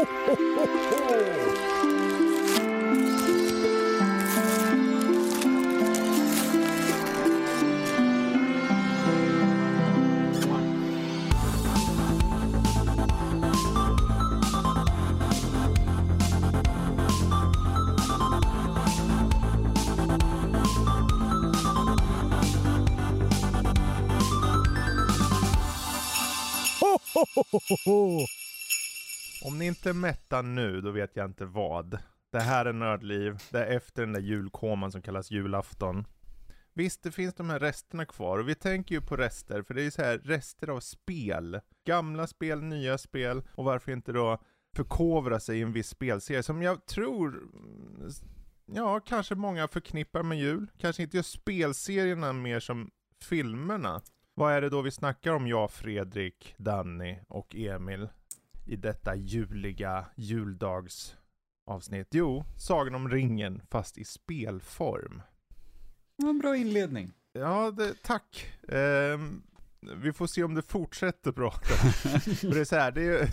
Om ni inte är mätta nu, då vet jag inte vad. Det här är Nördliv. Det är efter den där julkoman som kallas julafton. Visst, det finns de här resterna kvar och vi tänker ju på rester, för det är ju så här rester av spel. Gamla spel, nya spel och varför inte då förkovra sig i en viss spelserie som jag tror, mm, ja, kanske många förknippar med jul. Kanske inte just spelserierna mer som filmerna. Vad är det då vi snackar om, jag, Fredrik, Danny och Emil? I detta juliga juldagsavsnitt? Jo, Sagan om ringen, fast i spelform. En bra inledning. Ja, det, tack. Ehm, vi får se om det fortsätter. För det är så här, det, är ju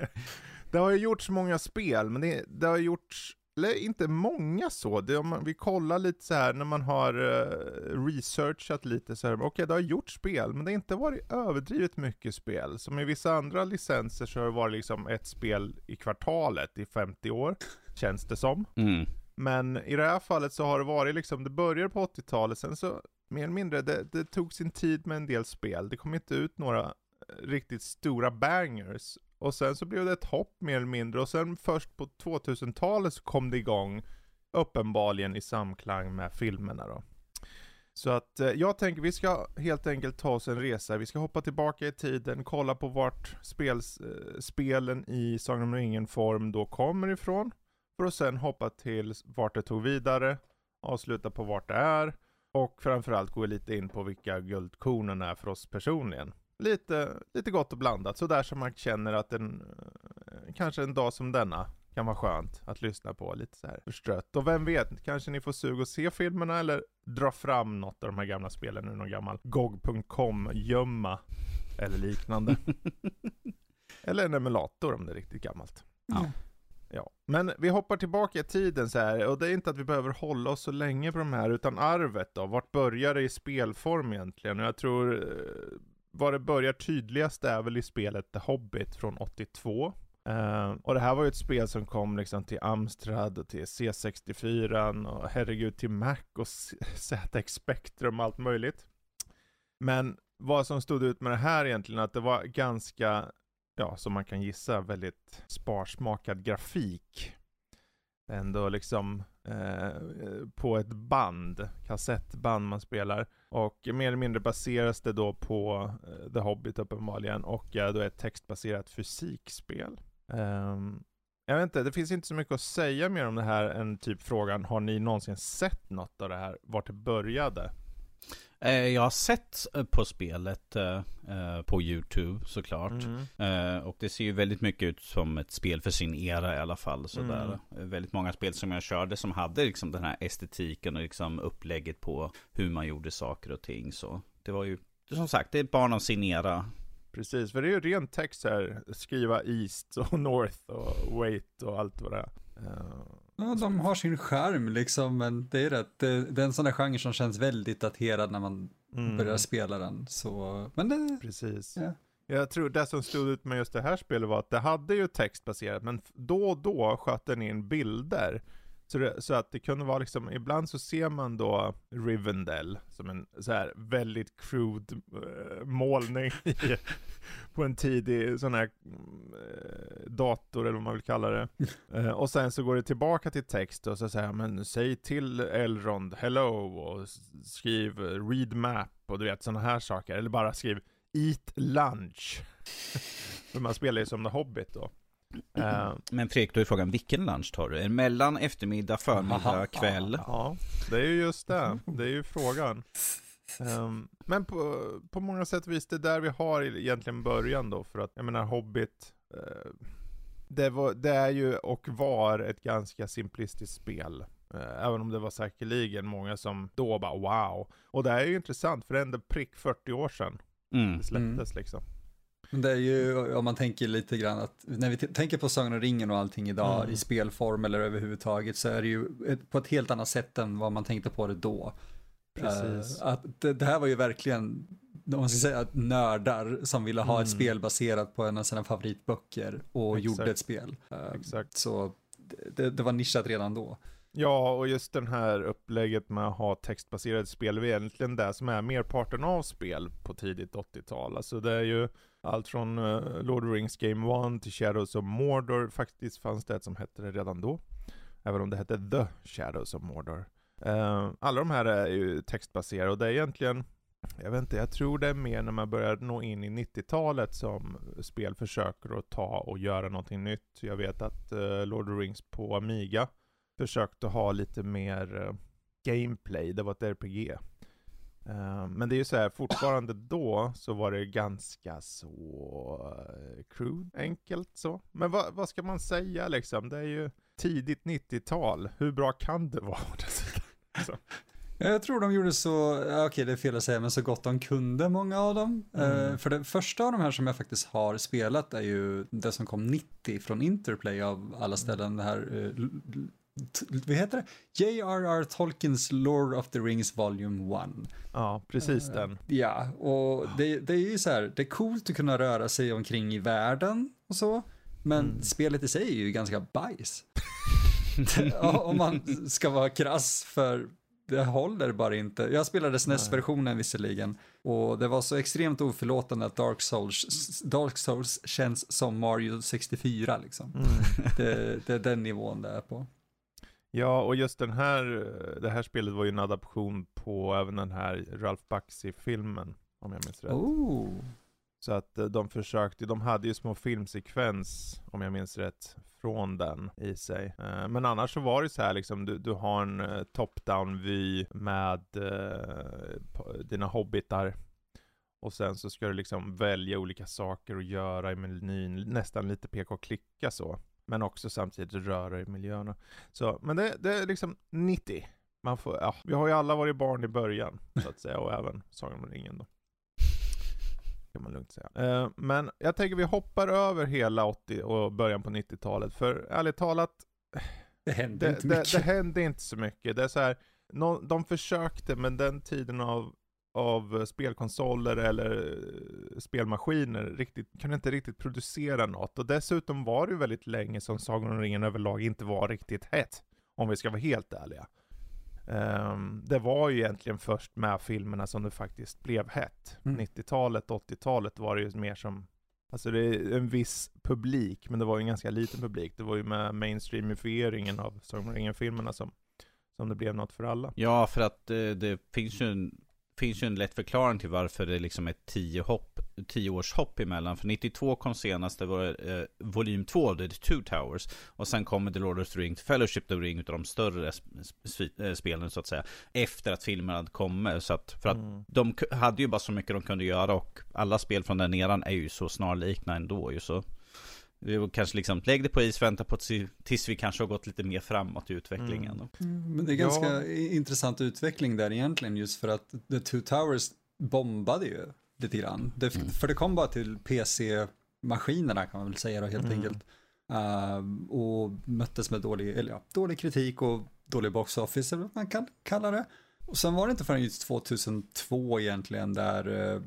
det har ju gjorts många spel, men det, det har gjorts eller inte många så, det, om man, vi kollar lite så här när man har uh, researchat lite så här, okej okay, det har gjorts spel, men det har inte varit överdrivet mycket spel. Som i vissa andra licenser så har det varit liksom ett spel i kvartalet i 50 år, känns det som. Mm. Men i det här fallet så har det varit liksom, det började på 80-talet, sen så mer eller mindre, det, det tog sin tid med en del spel. Det kom inte ut några eh, riktigt stora bangers. Och sen så blev det ett hopp mer eller mindre och sen först på 2000-talet så kom det igång uppenbarligen i samklang med filmerna då. Så att eh, jag tänker vi ska helt enkelt ta oss en resa. Vi ska hoppa tillbaka i tiden, kolla på vart spels, eh, spelen i Sagan om ringen form då kommer ifrån. För att sen hoppa till vart det tog vidare, avsluta på vart det är och framförallt gå lite in på vilka guldkornen är för oss personligen lite, lite gott och blandat. Sådär som man känner att en, eh, kanske en dag som denna kan vara skönt att lyssna på lite så här förstrött. Och vem vet, kanske ni får sug att se filmerna eller dra fram något av de här gamla spelen ur någon gammal GOG.com gömma eller liknande. eller en emulator om det är riktigt gammalt. Ja. Ja, men vi hoppar tillbaka i tiden så här, och det är inte att vi behöver hålla oss så länge på de här, utan arvet då, vart börjar det i spelform egentligen? Och jag tror eh, var det börjar tydligast är väl i spelet The Hobbit från 82. Uh, eh, och det här var ju ett spel som kom liksom till Amstrad och till C64 och herregud till Mac och ZX Spectrum och allt möjligt. Men vad som stod ut med det här egentligen, att det var ganska, ja som man kan gissa, väldigt sparsmakad grafik. Ändå liksom eh, på ett band, kassettband man spelar. Och mer eller mindre baseras det då på uh, The Hobbit uppenbarligen och uh, då ett textbaserat fysikspel. Um, jag vet inte, det finns inte så mycket att säga mer om det här än typ frågan, har ni någonsin sett något av det här, vart det började? Eh, jag har sett på spelet på YouTube såklart. Mm. Och det ser ju väldigt mycket ut som ett spel för sin era i alla fall. Sådär. Mm. Väldigt många spel som jag körde som hade liksom den här estetiken och liksom upplägget på hur man gjorde saker och ting. Så det var ju som sagt, det är ett barn av sin era. Precis, för det är ju ren text här. Skriva East och North och Wait och allt vad det är. Ja, de har sin skärm liksom, men det är rätt. Det, det är en sån där genre som känns väldigt daterad när man mm. börjar spela den. Så, men det... Precis. Ja. Jag tror det som stod ut med just det här spelet var att det hade ju textbaserat, men då och då sköt den in bilder. Så, det, så, att det kunde vara liksom, ibland så ser man då Rivendell som en så här väldigt crude uh, målning i, på en tidig sån här uh, dator eller vad man vill kalla det. Uh, och sen så går det tillbaka till text och så säger men säg till Elrond hello och skriv read map och du vet sådana här saker. Eller bara skriv eat lunch. För man spelar ju som The Hobbit då. Uh, Men Fredrik, då är frågan, vilken lunch tar du? Är det mellan eftermiddag, förmiddag, kväll? Ja, det är ju just det. Det är ju frågan. Um, men på, på många sätt och vis, det är där vi har egentligen början då, för att jag menar Hobbit, uh, det, var, det är ju och var ett ganska simplistiskt spel. Uh, även om det var säkerligen många som då bara wow. Och det är ju intressant, för det är ändå prick 40 år sedan mm. det släpptes mm. liksom. Men det är ju, om man tänker lite grann att, när vi tänker på Sagan och ringen och allting idag Mm. i spelform eller överhuvudtaget så är det ju ett, på ett helt annat sätt än vad man tänkte på det då. Precis. Eh, att det, det här var ju verkligen, om man ska säga att nördar som ville ha ett Mm. spel baserat på en av sina favoritböcker och Exakt. gjorde ett spel. Eh, Exakt. Så det, det var nischat redan då. Ja, och just den här upplägget med att ha textbaserade spel, det är egentligen det som är merparten av spel på tidigt 80-tal. Alltså det är ju allt från uh, Lord of the Rings Game 1 till Shadows of Mordor. Faktiskt fanns det ett som hette det redan då. Även om det hette The Shadows of Mordor. Uh, alla de här är ju textbaserade och det är egentligen jag vet inte, jag tror det är mer när man börjar nå in i 90-talet som spel försöker att ta och göra någonting nytt. Jag vet att uh, Lord of the Rings på Amiga försökte ha lite mer uh, gameplay, det var ett RPG. Eh, men det är ju så här, fortfarande då så var det ganska så uh, crude, enkelt så. Men vad, vad ska man säga liksom? Det är ju tidigt 90-tal, hur bra kan det vara? Så. Jag tror de gjorde så, okej det är fel att säga, men så gott de kunde många av dem. Mm. Eh, för det första av de här som jag faktiskt har spelat är ju det som kom 90 från Interplay av alla ställen. Det här, eh, vad heter det? J.R.R. Tolkiens Lord of the Rings Volume 1. Ja, precis Eh, den. Ja, och det, det är ju så här, det är coolt att kunna röra sig omkring i världen och så. Men Mm. spelet i sig är ju ganska bajs. Om man ska vara krass för det håller bara inte. Jag spelade SNES-versionen visserligen och det var så extremt oförlåtande att Dark Souls, Dark Souls känns som Mario 64 liksom. Mm. Det, det är den nivån det är på. Ja, och just den här, det här spelet var ju en adaption på även den här Ralph Bakshi-filmen, om jag minns rätt. Oh. Så att eh, de försökte, de hade ju små filmsekvens, om jag minns rätt, från den i sig. Eh, Men annars så var det så här liksom, du, du har en eh, top-down vy med eh, dina hobbitar. Och sen så ska du liksom välja olika saker att göra i menyn, nästan lite peka och klicka så. Men också samtidigt röra i miljöerna. Så, men det, det är liksom 90. Man får, ja, vi har ju alla varit barn i början, så att säga, och även Sagan om ringen då. Kan man lugnt säga. Eh, men jag tänker vi hoppar över hela 80 och början på 90-talet, för ärligt talat, Det hände det, inte det, mycket. det hände inte så mycket. Det är så här, nå- de försökte, men den tiden av, av spelkonsoler eller eh, spelmaskiner riktigt, kunde inte riktigt producera något. Och dessutom var det ju väldigt länge som Sagan om ringen överlag inte var riktigt hett. Om vi ska vara helt ärliga. Ehm, det var ju egentligen först med filmerna som det faktiskt blev hett. Mm. 90-talet, 80-talet var det ju mer som Alltså det är en viss publik, men det var ju en ganska liten publik. Det var ju med mainstreamifieringen av Sagan om ringen-filmerna som, som det blev något för alla. Ja, för att eh, det finns ju en finns ju en lätt förklaring till varför det liksom är tio, hopp, tio års hopp emellan. För 92 kom senast, det var eh, volym 2, The Two Towers. Och sen kommer The Lord of the Rings, Fellowship of the Ring, utav de större eh, spelen så att säga. Efter att filmerna hade kommit. Så att, för att Mm. de hade ju bara så mycket de kunde göra och alla spel från den eran är ju så snarlikna ändå ju så. Det var kanske liksom, lägg det på is, vänta på tills, tills vi kanske har gått lite mer framåt i utvecklingen. Mm, Men det är Ja. ganska i- intressant utveckling där egentligen just för att The Two Towers bombade ju lite grann. Det, Mm. För det kom bara till PC-maskinerna kan man väl säga då helt Mm. enkelt. Ehm, och möttes med dålig, eller ja, dålig kritik och dålig box office eller vad man kan kalla det. Och sen var det inte förrän just 2002 egentligen där eh,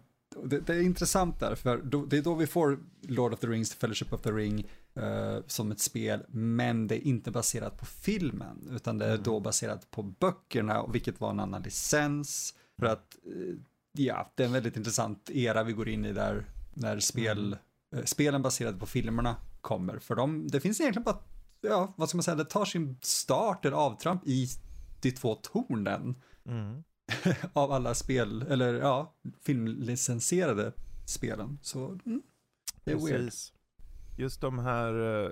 det, det är intressant där, för då, det är då vi får Lord of the Rings, Fellowship of the Ring eh, som ett spel, men det är inte baserat på filmen, utan det är Mm. då baserat på böckerna, vilket var en annan licens. För att, eh, ja, det är en väldigt intressant era vi går in i där, när spel, Mm. eh, spelen baserade på filmerna kommer. För de, det finns egentligen bara, ja, vad ska man säga, det tar sin start, eller avtramp i de två tornen Mm. av alla spel, eller ja, filmlicensierade spelen. Så mm, det är weird. Precis. Just de här, eh,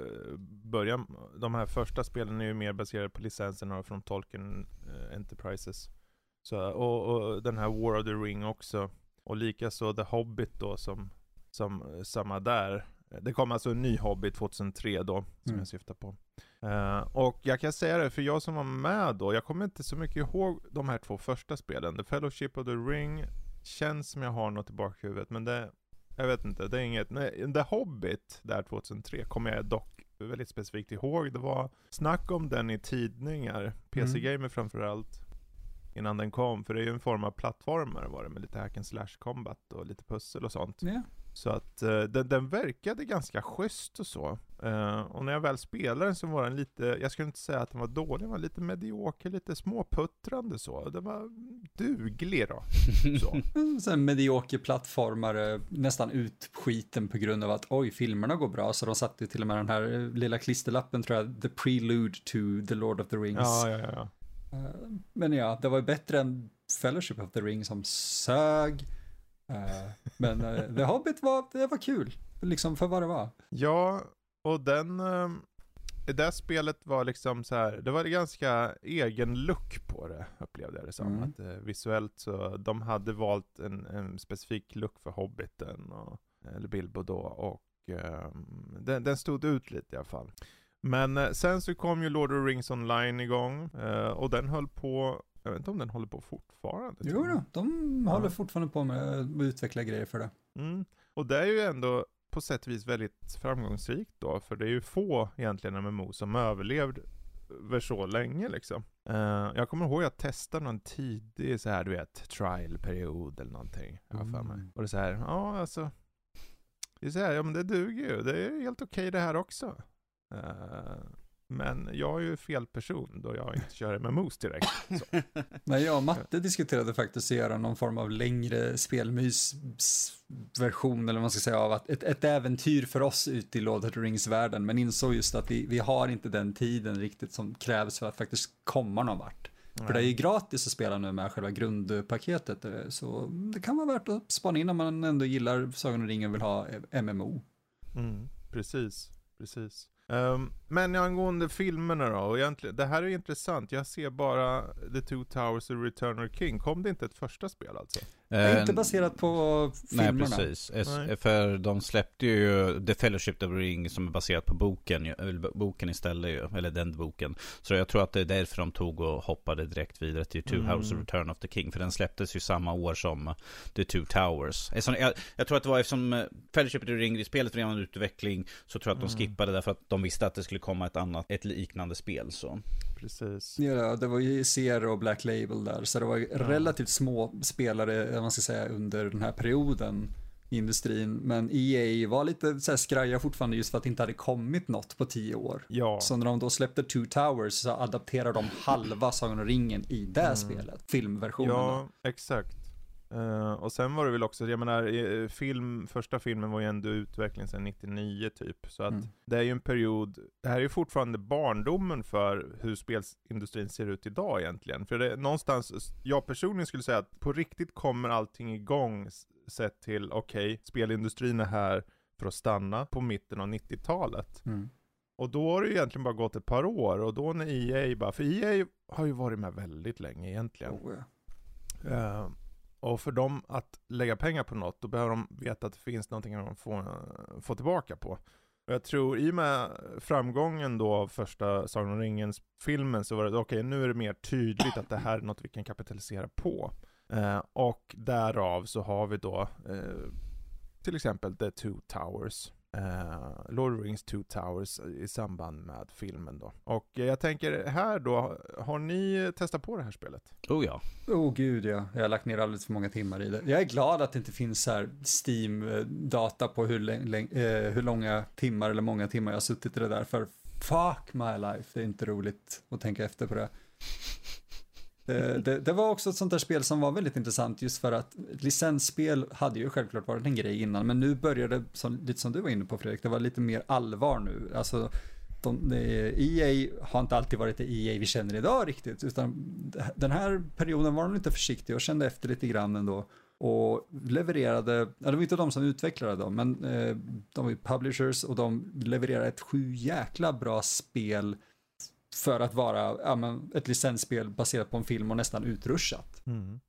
början, de här första spelen är ju mer baserade på licenserna från Tolkien eh, Enterprises. Så, och, och den här War of the Ring också. Och likaså The Hobbit då som, som eh, samma där. Det kom alltså en ny Hobbit 2003 då, som Mm. jag syftar på. Eh, och jag kan säga det, för jag som var med då, jag kommer inte så mycket ihåg de här två första spelen. The Fellowship of the Ring känns som jag har något i bakhuvudet, men det jag vet inte, det är inget, nej, The Hobbit där 2003 kommer jag dock väldigt specifikt ihåg. Det var snack om den i tidningar, PC-gamer mm. framförallt, innan den kom. För det är ju en form av plattformar var det, med lite hack and slash combat och lite pussel och sånt. Yeah. Så att uh, den, den verkade ganska schysst och så. Uh, och när jag väl spelade den så var den lite, jag skulle inte säga att den var dålig, den var lite medioker, lite småputtrande så. Den var duglig då. Så. en medioker plattformare, nästan utskiten på grund av att oj, filmerna går bra. Så de satte till och med den här eh, lilla klisterlappen tror jag, The Prelude to the Lord of the Rings. Ja, ja, ja. Men ja, det var ju bättre än Fellowship of the Ring som sög. Eh, men uh, The Hobbit var, det var kul, liksom för vad det var. Ja, och den, uh, det spelet var liksom så här, det var ganska egen look på det, upplevde jag det som. Mm. Att, uh, visuellt så, de hade valt en, en specifik look för Hobbiten, och, eller Bilbo då, och um, den, den stod ut lite i alla fall. Men sen så kom ju Lord of the Rings online igång, och den höll på jag vet inte om den håller på fortfarande. Jo då, de ja. håller fortfarande på med att utveckla grejer för det. Mm. Och det är ju ändå på sätt och vis väldigt framgångsrikt då, för det är ju få egentligen MMO som överlevde över så länge liksom. Uh, jag kommer ihåg att jag testade någon tidig så här, du vet, trial-period eller någonting. Jag för mig. Mm. Och det är så här, ja alltså. Det är så här, ja men det duger ju. Det är helt okej okay det här också. Uh, men jag är ju fel person då jag inte kör MMOs direkt. Nej, jag och Matte diskuterade faktiskt att göra någon form av längre spelmysversion eller vad man ska säga av att ett, ett äventyr för oss ute i Lord of the Rings-världen, men insåg just att vi, vi har inte den tiden riktigt som krävs för att faktiskt komma någon vart. Nej. För det är ju gratis att spela nu med själva grundpaketet, eh, så det kan vara värt att spana in om man ändå gillar Sagan om ringen och vill ha MMO. Mm, precis, precis. Um, men angående filmerna då, och egentligen, det här är intressant. Jag ser bara The Two Towers och Return of King. Kom det inte ett första spel alltså? Det är inte baserat på filmerna. Nej, precis. Nej. För de släppte ju The Fellowship of the Ring som är baserat på boken, boken istället ju, eller den boken. Så jag tror att det är därför de tog och hoppade direkt vidare till Two mm. Houses of Return of the King. För den släpptes ju samma år som The Two Towers. Jag, jag tror att det var eftersom eh, Fellowship of the Ring-spelet var redan utveckling, så tror jag att de mm. skippade därför att de visste att det skulle komma ett annat, ett liknande spel. Så. Precis. Ja, det var ju Sierra och Black Label där, så det var ja. relativt små spelare, man ska säga, under den här perioden i industrin. Men EA var lite så här skraja fortfarande just för att det inte hade kommit något på tio år. Ja. Så när de då släppte Two Towers så adapterade de halva Sagan och ringen i det mm. spelet, filmversionen. Ja, exakt. Uh, och sen var det väl också, jag menar, film, första filmen var ju ändå utvecklingen sedan 99 typ. Så att mm. det är ju en period, det här är ju fortfarande barndomen för hur spelindustrin ser ut idag egentligen. För det, någonstans, jag personligen skulle säga att på riktigt kommer allting igång sett till, okej, okay, spelindustrin är här för att stanna på mitten av 90-talet. Mm. Och då har det egentligen bara gått ett par år, och då när EA bara, för EA har ju varit med väldigt länge egentligen. Oh, yeah. uh, och för dem att lägga pengar på något, då behöver de veta att det finns någonting de får, få tillbaka på. Och jag tror i och med framgången då av första Sagan om ringen-filmen så var det okej, okay, nu är det mer tydligt att det här är något vi kan kapitalisera på. Eh, och därav så har vi då eh, till exempel The Two Towers Uh, Lord of the Rings Two Towers i samband med filmen då. Och jag tänker här då, har ni testat på det här spelet? Oh ja. Oh gud ja, jag har lagt ner alldeles för många timmar i det. Jag är glad att det inte finns så här Steam-data på hur, eh, hur långa timmar eller många timmar jag har suttit i det där, för fuck my life, det är inte roligt att tänka efter på det. Eh, det, det, var också ett sånt där spel som var väldigt intressant just för att licensspel hade ju självklart varit en grej innan men nu började det, lite som du var inne på Fredrik, det var lite mer allvar nu. Alltså, de, eh, EA har inte alltid varit det EA vi känner idag riktigt utan den här perioden var de lite försiktiga och kände efter lite grann ändå och levererade, ja, det var inte de som utvecklade dem, men eh, de var ju publishers och de levererade ett sju jäkla bra spel för att vara ja, men, ett licensspel baserat på en film och nästan utrustat. Mm.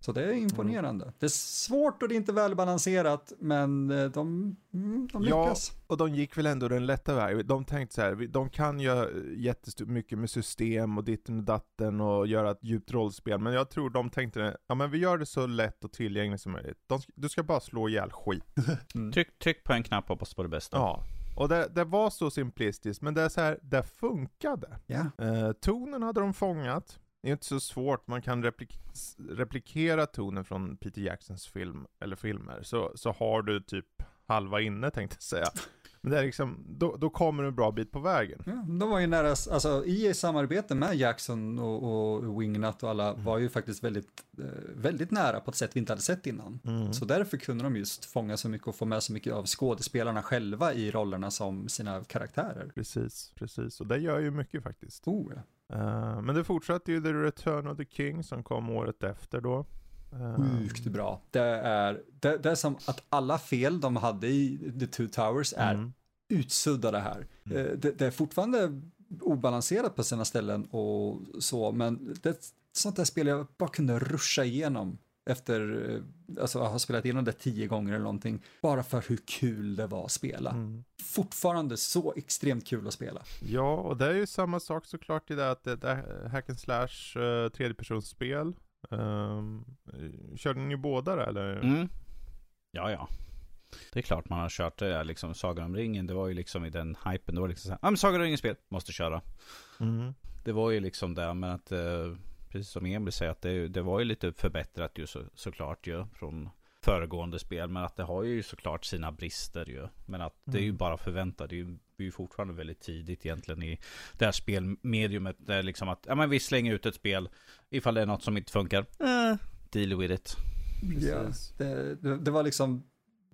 Så det är imponerande. Det är svårt och det är inte välbalanserat, men eh, de, mm, de Ja. lyckas. Och de gick väl ändå den lätta vägen. De tänkte så här, de kan göra jättemycket med system och ditten och datten och göra ett djupt rollspel. Men jag tror de tänkte, ja men vi gör det så lätt och tillgängligt som möjligt. De, sk- du ska bara slå ihjäl skit. Tryck, tryck på en knapp och hoppas på det bästa. Ja. Och det, det var så simplistiskt, men det är så här, det funkade. Ja. Eh, tonen hade de fångat. Det är inte så svårt, man kan replik replikera tonen från Peter Jacksons film, eller filmer, så, så har du typ halva inne tänkte jag säga. Men det är liksom, då, då kommer du en bra bit på vägen. Ja, de var ju nära, alltså i samarbete med Jackson och, och Wingnut och alla var ju faktiskt väldigt, eh, väldigt nära på ett sätt vi inte hade sett innan. Mm. Så därför kunde de just fånga så mycket och få med så mycket av skådespelarna själva i rollerna som sina karaktärer. Precis, precis. Och det gör ju mycket faktiskt. Oh, ja. Eh, men det fortsatte ju The Return of the King som kom året efter då. Eh, Sjukt bra. Det är, det, det är som att alla fel de hade i The Two Towers är mm. utsuddade här. Mm. Eh, Det, det är fortfarande obalanserat på sina ställen och så, men det är ett sånt där spel jag bara kunde ruscha igenom efter, eh, alltså jag har spelat igenom det tio gånger eller någonting, bara för hur kul det var att spela. Mm. Fortfarande så extremt kul att spela. Ja, och det är ju samma sak såklart i det att det, är hack and slash uh, tredjepersonsspel. Um, körde ni båda det eller? Mm. Ja, ja. Det är klart man har kört det, liksom Sagan om ringen. Det var ju liksom i den hypen. Det var liksom så här, ja men Sagan om ringen-spel, måste köra. Mm. Det var ju liksom det, men att eh, precis som Emil säger att det, det var ju lite förbättrat ju så, såklart ju från föregående spel. Men att det har ju såklart sina brister ju. Men att det är ju Mm. bara förväntat. Det är ju, det är ju fortfarande väldigt tidigt egentligen i det här spelmediumet. Det är liksom att, ja men vi slänger ut ett spel. Ifall det är något som inte funkar, eh, deal with it. Det, det, det var liksom,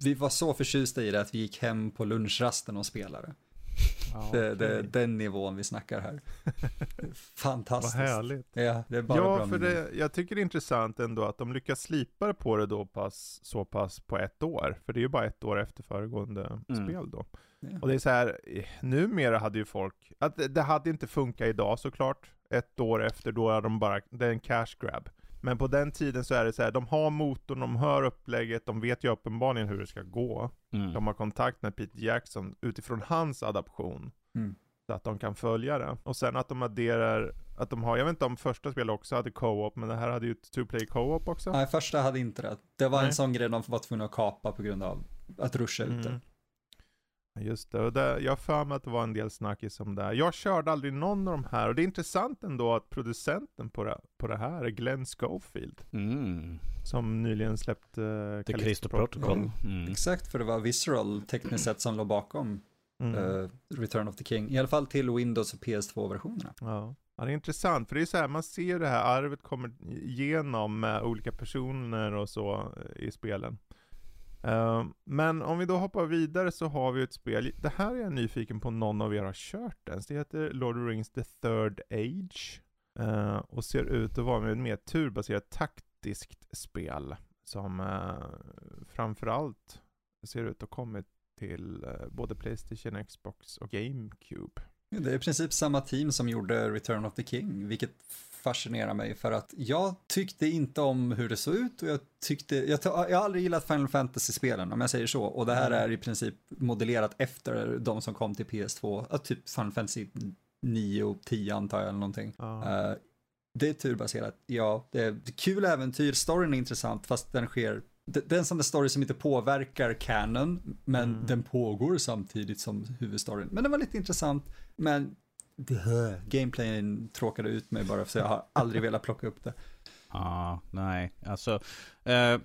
vi var så förtjusta i det att vi gick hem på lunchrasten och spelade. Ja, Det, det okej. den nivån vi snackar här. Vad Fantastiskt. härligt. Ja, det är bara Ja, bra för det, jag tycker det är intressant ändå att de lyckas slipa på det då pass, så pass på ett år. För det är ju bara ett år efter föregående Mm. spel då. Ja. Och det är så här, eh, numera hade ju folk, att det, det hade inte funkat idag såklart. Ett år efter, då är de bara, det är en cash grab. Men på den tiden så är det så här, de har motorn, de hör upplägget, de vet ju uppenbarligen hur det ska gå. Mm. De har kontakt med Peter Jackson utifrån hans adaption. Mm. Så att de kan följa det. Och sen att de adderar, att de har, jag vet inte om första spelet också hade co-op, men det här hade ju ett two-play co-op också. Nej, första hade inte det. Det var en Nej. sån grej de var tvungna att kapa på grund av att ruscha ut det. Mm. Just det, och det, jag har för mig att det var en del snackis om det. här. Jag körde aldrig någon av de här, och det är intressant ändå att producenten på det, på det här är Glenn Schofield, Mm. som nyligen släppte uh, The Callisto Protocol. Mm. Exakt, för det var Visceral tekniskt sett som låg bakom Mm. eh, Return of the King. I alla fall till Windows och PS2-versionerna. Ja. ja, det är intressant, för det är så här, man ser det här arvet kommer igenom med olika personer och så eh, i spelen. Eh, men om vi då hoppar vidare så har vi ett spel, det här är jag nyfiken på någon av er har kört ens. Det heter Lord of the Rings The Third Age. Uh, och ser ut att vara ett mer turbaserat taktiskt spel. Som uh, framförallt ser ut att ha kommit till både Playstation, Xbox och GameCube. Det är i princip samma team som gjorde Return of the King, vilket fascinerar mig för att jag tyckte inte om hur det såg ut och jag tyckte, jag, jag har aldrig gillat Final Fantasy-spelen om jag säger så och det här Mm. är i princip modellerat efter de som kom till PS2, ja, typ Final Fantasy 9 och 10 antar jag eller någonting. Ja. Eh, det är turbaserat, ja, det är kul äventyr, storyn är intressant fast den sker det är en sån där story som inte påverkar canon, men Mm. den pågår samtidigt som huvudstoryn. Men den var lite intressant, men. Gameplayen tråkade ut mig bara för jag har aldrig velat plocka upp det. Ja, nej. Alltså, eh,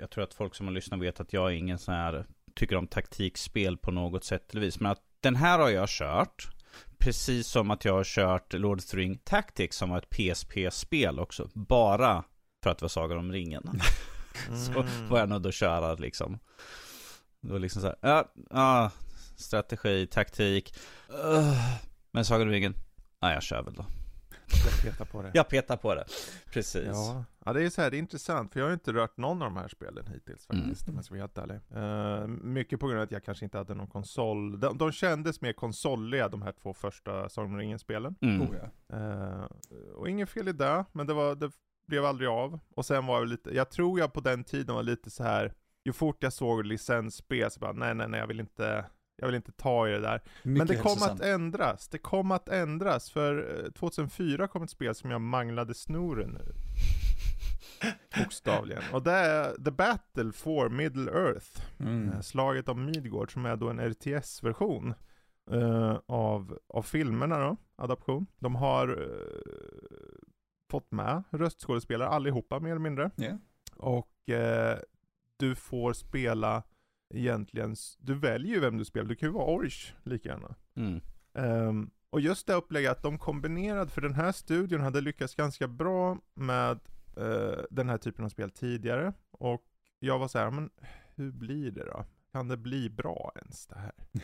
jag tror att folk som har lyssnat vet att jag är ingen sån här, tycker om taktikspel på något sätt eller vis. Men att den här har jag kört. Precis som att jag har kört Lord of the Ring Tactics som var ett PSP-spel också. Bara för att det var Sagan om ringen. Så Mm. var jag nöjd att köra liksom. Det var liksom så här, ja, ja, strategi, taktik. Uh, men Sagan om ringen, ja jag kör väl då. Jag petar på det. Jag petar på det. Precis. Ja, ja det är så här, det är intressant, för jag har ju inte rört någon av de här spelen hittills Mm. faktiskt, om jag ska vara helt ärlig. Eh, mycket på grund av att jag kanske inte hade någon konsol. De, de kändes mer konsoliga, de här två första Sagan om ringen-spelen. Mm. Oh, ja. Eh, och inget fel i det, men det var, det, blev aldrig av. Och sen var det lite, jag tror jag på den tiden var lite så här. ju fort jag såg licensspel så bara, nej nej nej jag vill inte, jag vill inte ta i det där. Mycket Men det kom att ändras, det kom att ändras, för eh, 2004 kom ett spel som jag manglade snoren ur. Bokstavligen. Och det är The Battle for Middle Earth. Mm. Eh, Slaget om Midgård som är då en RTS-version eh, av, av filmerna då, adaption. De har eh, fått med röstskådespelare allihopa mer eller mindre. Ja. Och eh, du får spela egentligen, du väljer ju vem du spelar, du kan ju vara Orch lika gärna. Mm. Ehm, och just det upplägget att de kombinerade, för den här studion hade lyckats ganska bra med eh, den här typen av spel tidigare. Och jag var så här, men hur blir det då? Kan det bli bra ens det här?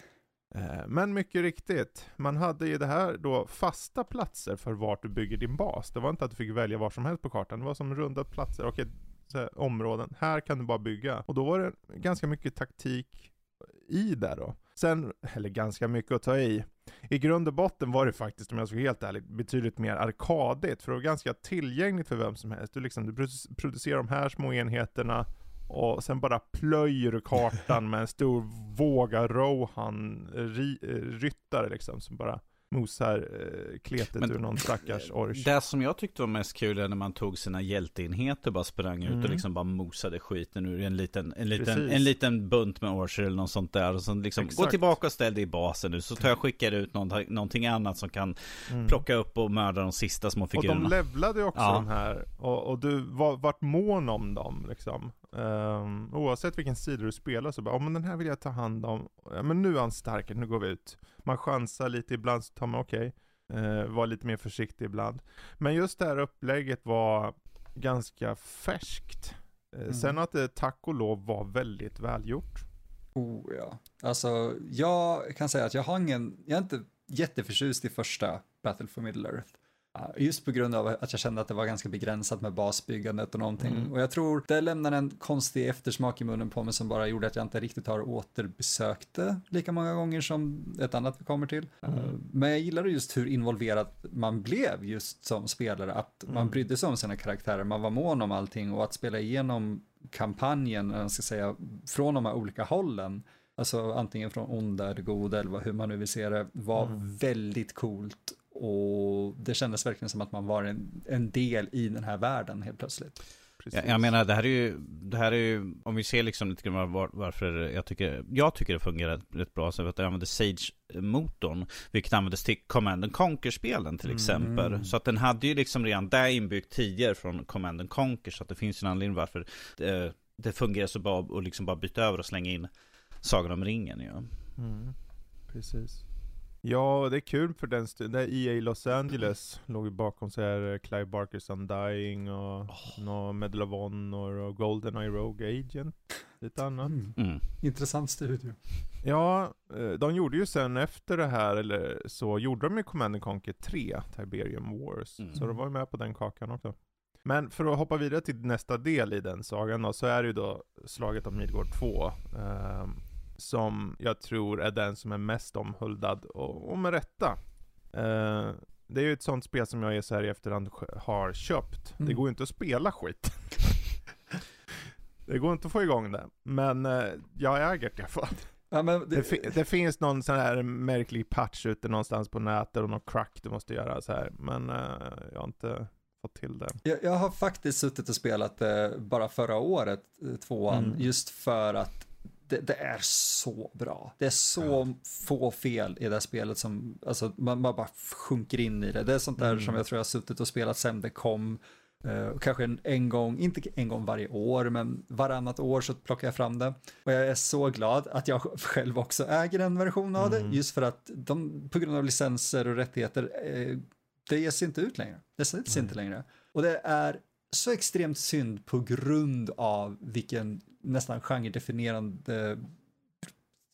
Eh, Men mycket riktigt, man hade i det här då fasta platser för vart du bygger din bas. Det var inte att du fick välja var som helst på kartan, det var som runda platser så här, områden. Här kan du bara bygga. Och då var det ganska mycket taktik i där då. Sen, eller ganska mycket att ta i. I grund och botten var det faktiskt, om jag ska vara helt ärlig, betydligt mer arkadigt. För det var ganska tillgängligt för vem som helst. Du, liksom, du produ- producerar de här små enheterna och sen bara plöjer du kartan med en stor våga Rohan ri, eh, ryttare liksom som bara mosar eh, kletet Men- ur någon stackars orch. Det som jag tyckte var mest kul är när man tog sina hjälteenheter och bara sprang ut Mm. och liksom bara mosade skiten ur en liten, en liten, Precis. en liten bunt med orcher eller något sånt där. Och så liksom, gå Exakt. tillbaka och ställ dig i basen nu. Så tar jag skickar ut någonting, någonting annat som kan Mm. plocka upp och mörda de sista små Och de figurerna. levlade ju också Ja. de här, och, och du var, vart mån om dem liksom. Ehm, oavsett vilken sida du spelar så bara, ja men den här vill jag ta hand om. Ja, men nu är han starkare, nu går vi ut. Man chansar lite ibland, så tar man okej. Okay. var lite mer försiktig ibland. Men just det här upplägget var ganska färskt. Eh, Mm. Sen att det tack och lov var väldigt välgjort. Oh ja. Alltså, jag kan säga att jag har ingen, jag är inte jätteförtjust i första Battle for Middle Earth. Just på grund av att jag kände att det var ganska begränsat med basbyggandet och någonting. Mm. Och jag tror det lämnar en konstig eftersmak i munnen på mig som bara gjorde att jag inte riktigt har återbesökt det lika många gånger som ett annat vi kommer till. Mm. Men jag gillade just hur involverad man blev just som spelare, att man Mm. brydde sig om sina karaktärer, man var mån om allting och att spela igenom kampanjen, eller ska säga, från de här olika hållen, alltså antingen från onda eller goda eller hur man nu vill se det, var Mm. väldigt coolt och det kändes verkligen som att man var en, en del i den här världen helt plötsligt. Precis. Jag, jag menar, det här är ju, det här är ju, om vi ser liksom lite grann var, varför jag tycker, jag tycker det fungerar rätt bra, så att jag använder Sage-motorn, vilket användes till Command and Conquer-spelen till Mm. exempel. Så att den hade ju liksom redan där inbyggt tidigare från Command and Conquer, så att det finns en anledning varför det, det fungerar så bra att liksom bara byta över och slänga in Sagan om ringen ju. Mm, precis. Ja, det är kul för den stunden. Där EA Los Angeles låg ju bakom så här eh, Clive Barkers Undying och nå Medal of Honor och Goldeneye Rogue Agent. Lite annat. Mm. Intressant studio. Ja, eh, de gjorde ju sen efter det här, eller så, gjorde de ju Command Conquer 3, Tiberium Wars. Mm. Så de var ju med på den kakan också. Men för att hoppa vidare till nästa del i den sagan då, så är det ju då Slaget om Midgård 2. ehm, som jag tror är den som är mest omhuldad, och, och med rätta. Eh, det är ju ett sånt spel som jag i så här i efterhand har köpt. Det Mm. går ju inte att spela skit. det går inte att få igång det. Men eh, jag äger det i alla fall. Ja, Det, det, fi- det finns någon sån här märklig patch ute någonstans på nätet och någon crack du måste göra så här. Men eh, jag har inte fått till det. Jag, jag har faktiskt suttit och spelat eh, bara förra året, eh, tvåan, Mm. just för att det, det är så bra. Det är så få fel i det här spelet som, alltså man, man bara sjunker in i det. Det är sånt där Mm. som jag tror jag har suttit och spelat sen det kom. Eh, kanske en, en gång, inte en gång varje år, men varannat år så plockar jag fram det. Och jag är så glad att jag själv också äger en version av Mm. det, just för att de, på grund av licenser och rättigheter, eh, det ges inte ut längre. Det säljs Nej. inte längre. Och det är så extremt synd på grund av vilken nästan genredefinierande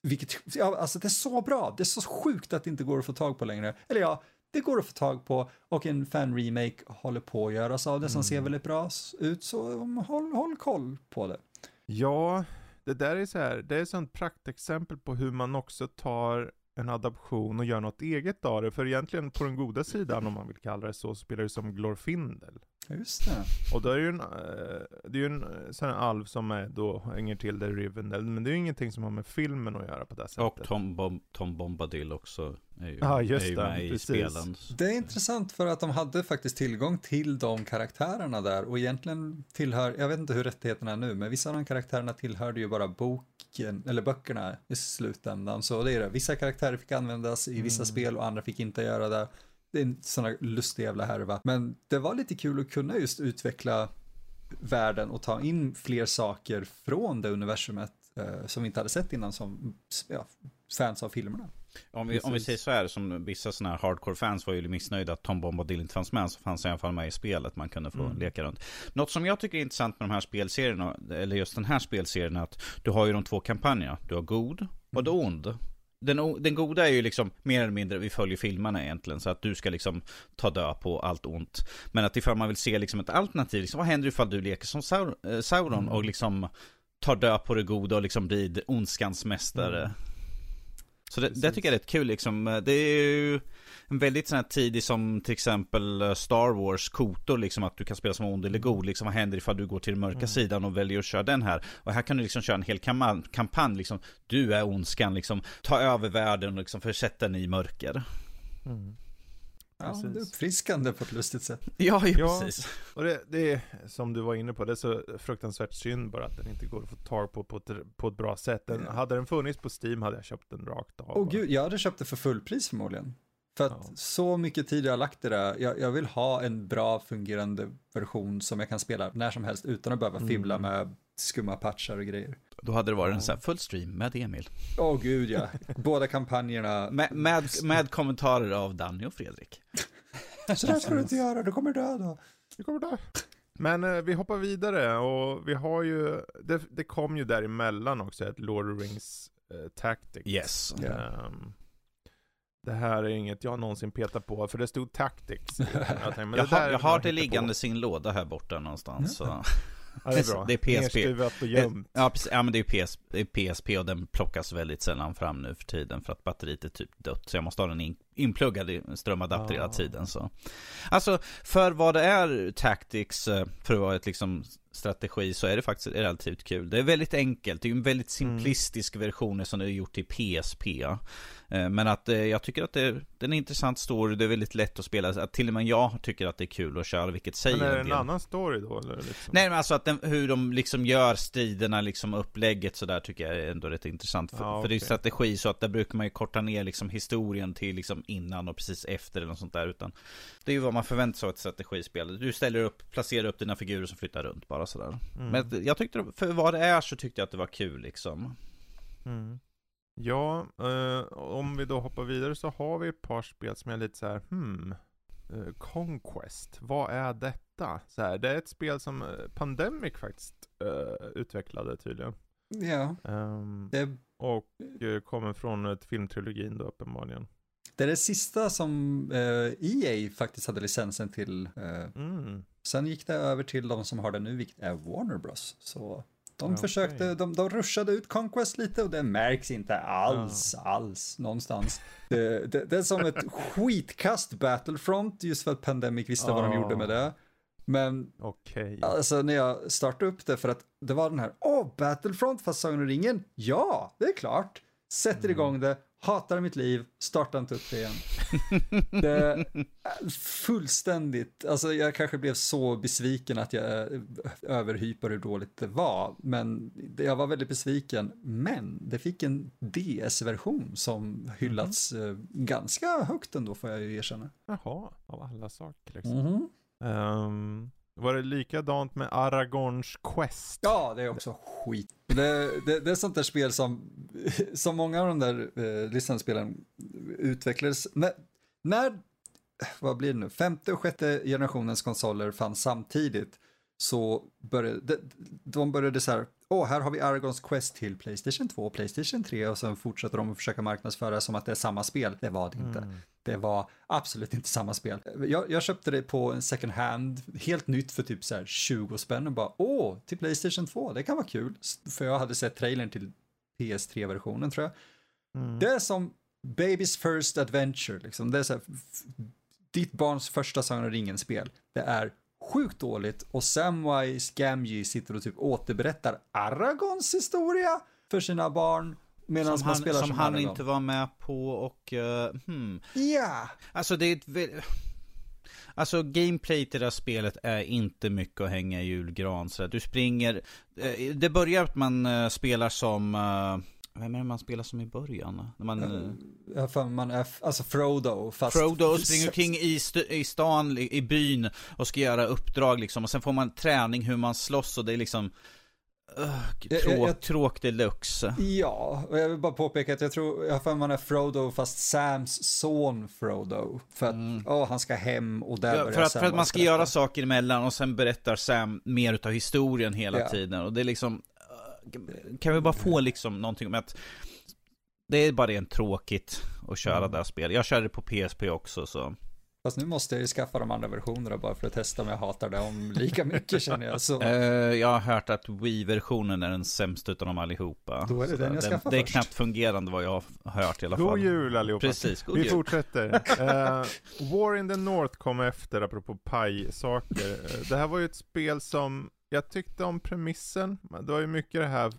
vilket, ja, alltså det är så bra, det är så sjukt att det inte går att få tag på längre. Eller ja, det går att få tag på och en fan-remake håller på att göras av det som Mm. ser väldigt bra ut, så håll, håll koll på det. Ja, det där är så här, det är ett sånt praktexempel på hur man också tar en adaption och gör något eget av det. För egentligen på den goda sidan, om man vill kalla det så, så spelar det som Glorfindel. Just det. Och då är det ju en, eh, det är ju en eh, sån här alv som är då hänger till där Rivendell, men det är ju ingenting som har med filmen att göra på det sättet. Och Tom, Bom Tom Bombadil också är ju, Ja, just är ju det, med i precis. spelen. Det är intressant för att de hade faktiskt tillgång till de karaktärerna där och egentligen tillhör, jag vet inte hur rättigheterna är nu, men vissa av de karaktärerna tillhörde ju bara boken, eller böckerna i slutändan. Så det är det, vissa karaktärer fick användas i vissa Mm. spel och andra fick inte göra det. Det är en sån här lustig jävla härva. Men det var lite kul att kunna just utveckla världen och ta in fler saker från det universumet eh, som vi inte hade sett innan som ja, fans av filmerna. Om vi, om vi säger så här, som vissa sådana här hardcore-fans var ju missnöjda att Tom Bombadil inte fanns med, så fanns i alla fall med i spelet, man kunde få Mm. leka runt. Något som jag tycker är intressant med de här spelserierna, eller just den här spelserien, är att du har ju de två kampanjerna. Du har god och du har ond. Den, den goda är ju liksom mer eller mindre, vi följer filmerna egentligen, så att du ska liksom ta död på allt ont. Men att ifall man vill se liksom ett alternativ, liksom, vad händer ifall du leker som eh, Sauron och liksom tar död på det goda och liksom blir ondskans mästare. Mm. Så det, det tycker jag är rätt kul liksom. Det är ju en väldigt sån här tidig som till exempel eh, Star Wars Kotor liksom att du kan spela som ond eller god liksom. Vad händer ifall du går till den mörka Mm. sidan och väljer att köra den här? Och här kan du liksom köra en hel kampanj liksom. Du är ondskan liksom. Ta över världen och liksom försätta den i mörker. Mm. Ja, det är uppfriskande på ett lustigt sätt. Ja, ju Ja. precis. Och det, det är, som du var inne på, det är så fruktansvärt synd bara att den inte går att få tag på på ett, på ett bra sätt. Den, Ja. Hade den funnits på Steam hade jag köpt den rakt av. Åh gud, jag hade köpt det för fullpris förmodligen. För att Ja. så mycket tid jag har lagt i det, jag, jag vill ha en bra fungerande version som jag kan spela när som helst utan att behöva Mm. fibbla med skumma patchar och grejer. Då hade det varit en sån här full stream med Emil. Åh gud ja, båda kampanjerna. Med, med, med kommentarer av Danny och Fredrik. Så där ska du inte göra, du kommer döda. Det kommer där. Men eh, vi hoppar vidare och vi har ju, det, det kom ju däremellan också ett Lord of Rings eh, Tactics. Yes. Ja. Ehm, det här är inget jag någonsin petar på, för det stod Tactics. Jag, tänkte, men Jag har, jag har det liggande i sin låda här borta någonstans. Så. Ja, det är bra. Det är PSP. Nerskruvat och gömt. Ja, precis. Ja, men det är, PS, det är PSP och den plockas väldigt sällan fram nu för tiden för att batteriet är typ dött. Så jag måste ha den in, inpluggad i strömadapter hela Ah. tiden. Så. Alltså, för vad det är Tactics, eh, för att vara ett liksom strategi, så är det faktiskt relativt kul. Det är väldigt enkelt, det är en väldigt Mm. simplistisk version som är gjort till PSP. Eh, Men att eh, jag tycker att det, det är intressant story, det är väldigt lätt att spela. Att till och med jag tycker att det är kul att köra, vilket säger Men är det en en annan story då? Eller liksom? Nej men alltså att den, hur de liksom gör striderna, liksom upplägget sådär tycker jag är ändå rätt intressant. För, Ja, för det är strategi så att där brukar man ju korta ner liksom historien till liksom innan och precis efter eller något sånt där. Utan det är ju vad man förväntar sig av ett strategispel. Du ställer upp, placerar upp dina figurer som flyttar runt bara sådär. Mm. Men jag tyckte, för vad det är så tyckte jag att det var kul liksom. Mm. Ja, eh, om vi då hoppar vidare så har vi ett par spel som är lite så här, hmm, eh, Conquest, vad är detta? Så här, det är ett spel som eh, Pandemic faktiskt eh, utvecklade tydligen. Ja, Ehm, det, och eh, kommer från ett filmtrilogin då uppenbarligen. det är det sista som eh, EA faktiskt hade licensen till. Eh, Mm. sen gick det över till de som har det nu, vilket är Warner Bros. Så de Okej. försökte, de, de rushade ut Conquest lite och det märks inte alls, alls någonstans. Det, det, det är som ett skitkast Battlefront, just för att Pandemic visste vad de gjorde med det. Men Okej. Alltså när jag startade upp det för att det var den här, åh, Battlefront fast Sagan om ringen? Ja, det är klart. Sätter Mm. igång det, hatar mitt liv, startar inte upp det igen. det fullständigt, alltså jag kanske blev så besviken att jag eh, överhypade hur dåligt det var, men jag var väldigt besviken. Men det fick en DS-version som hyllats eh, ganska högt ändå får jag ju erkänna. Jaha, av alla saker liksom. Mhm. Ehm, var det likadant med Aragorns Quest? Ja, det är också skit. Det, det, det är sånt där spel som, som många av de där eh, licensspelen utvecklades. När, när, vad blir det nu, femte och sjätte generationens konsoler fanns samtidigt så började, de, de började så här, åh, här har vi Aragons Quest till Playstation 2 och Playstation 3 och sen fortsätter de att försöka marknadsföra som att det är samma spel. Det var det inte. Mm. Det var absolut inte samma spel. Jag, jag köpte det på en second hand, helt nytt för typ så här 20 spänn och bara åh, till Playstation 2, det kan vara kul. För jag hade sett trailern till PS3-versionen tror jag. Mm. Det är som Baby's First Adventure, liksom. Det är så här, ditt barns första Sagan om ringen-spel. Det är sjukt dåligt och Samwise Gamgee sitter och typ återberättar Aragons historia för sina barn. Medan man spelar som som, han inte var med på och, uh, hmm. Ja! Alltså det är ett Alltså gameplay till det här spelet är inte mycket att hänga i julgran så Du springer eh, Det börjar att man eh, spelar som Vem är det man spelar som i början? När man, Ja, för man är, alltså Frodo, fast... Frodo springer omkring i, st- i stan, i i byn och ska göra uppdrag liksom. Och sen får man träning hur man slåss och det är liksom Jag- tråk, jag- tråk deluxe. Ja, och jag vill bara påpeka att jag tror, jag har för man är Frodo fast Sams son Frodo. För att, åh, han ska hem och där Mm. Ja, börjar för, att, Sam för att man ska berätta. göra saker emellan och sen berättar Sam mer utav historien hela Ja. tiden. Och det är liksom, uh, kan vi bara få liksom någonting med att det är bara rent tråkigt att köra Mm. det här spelet. Jag körde det på PSP också så. Fast nu måste jag ju skaffa de andra versionerna bara för att testa om jag hatar dem lika mycket känner jag. Så. Eh, jag har hört att Wii-versionen är den sämsta utav dem allihopa. Då är det Så den jag skaffar Det är knappt fungerande vad jag har hört i alla fall. God jul allihopa. Precis, god Vi jul. fortsätter. Eh, War in the North kom efter, apropå paj-saker. Eh, det här var ju ett spel som, jag tyckte om premissen. Det var ju mycket det här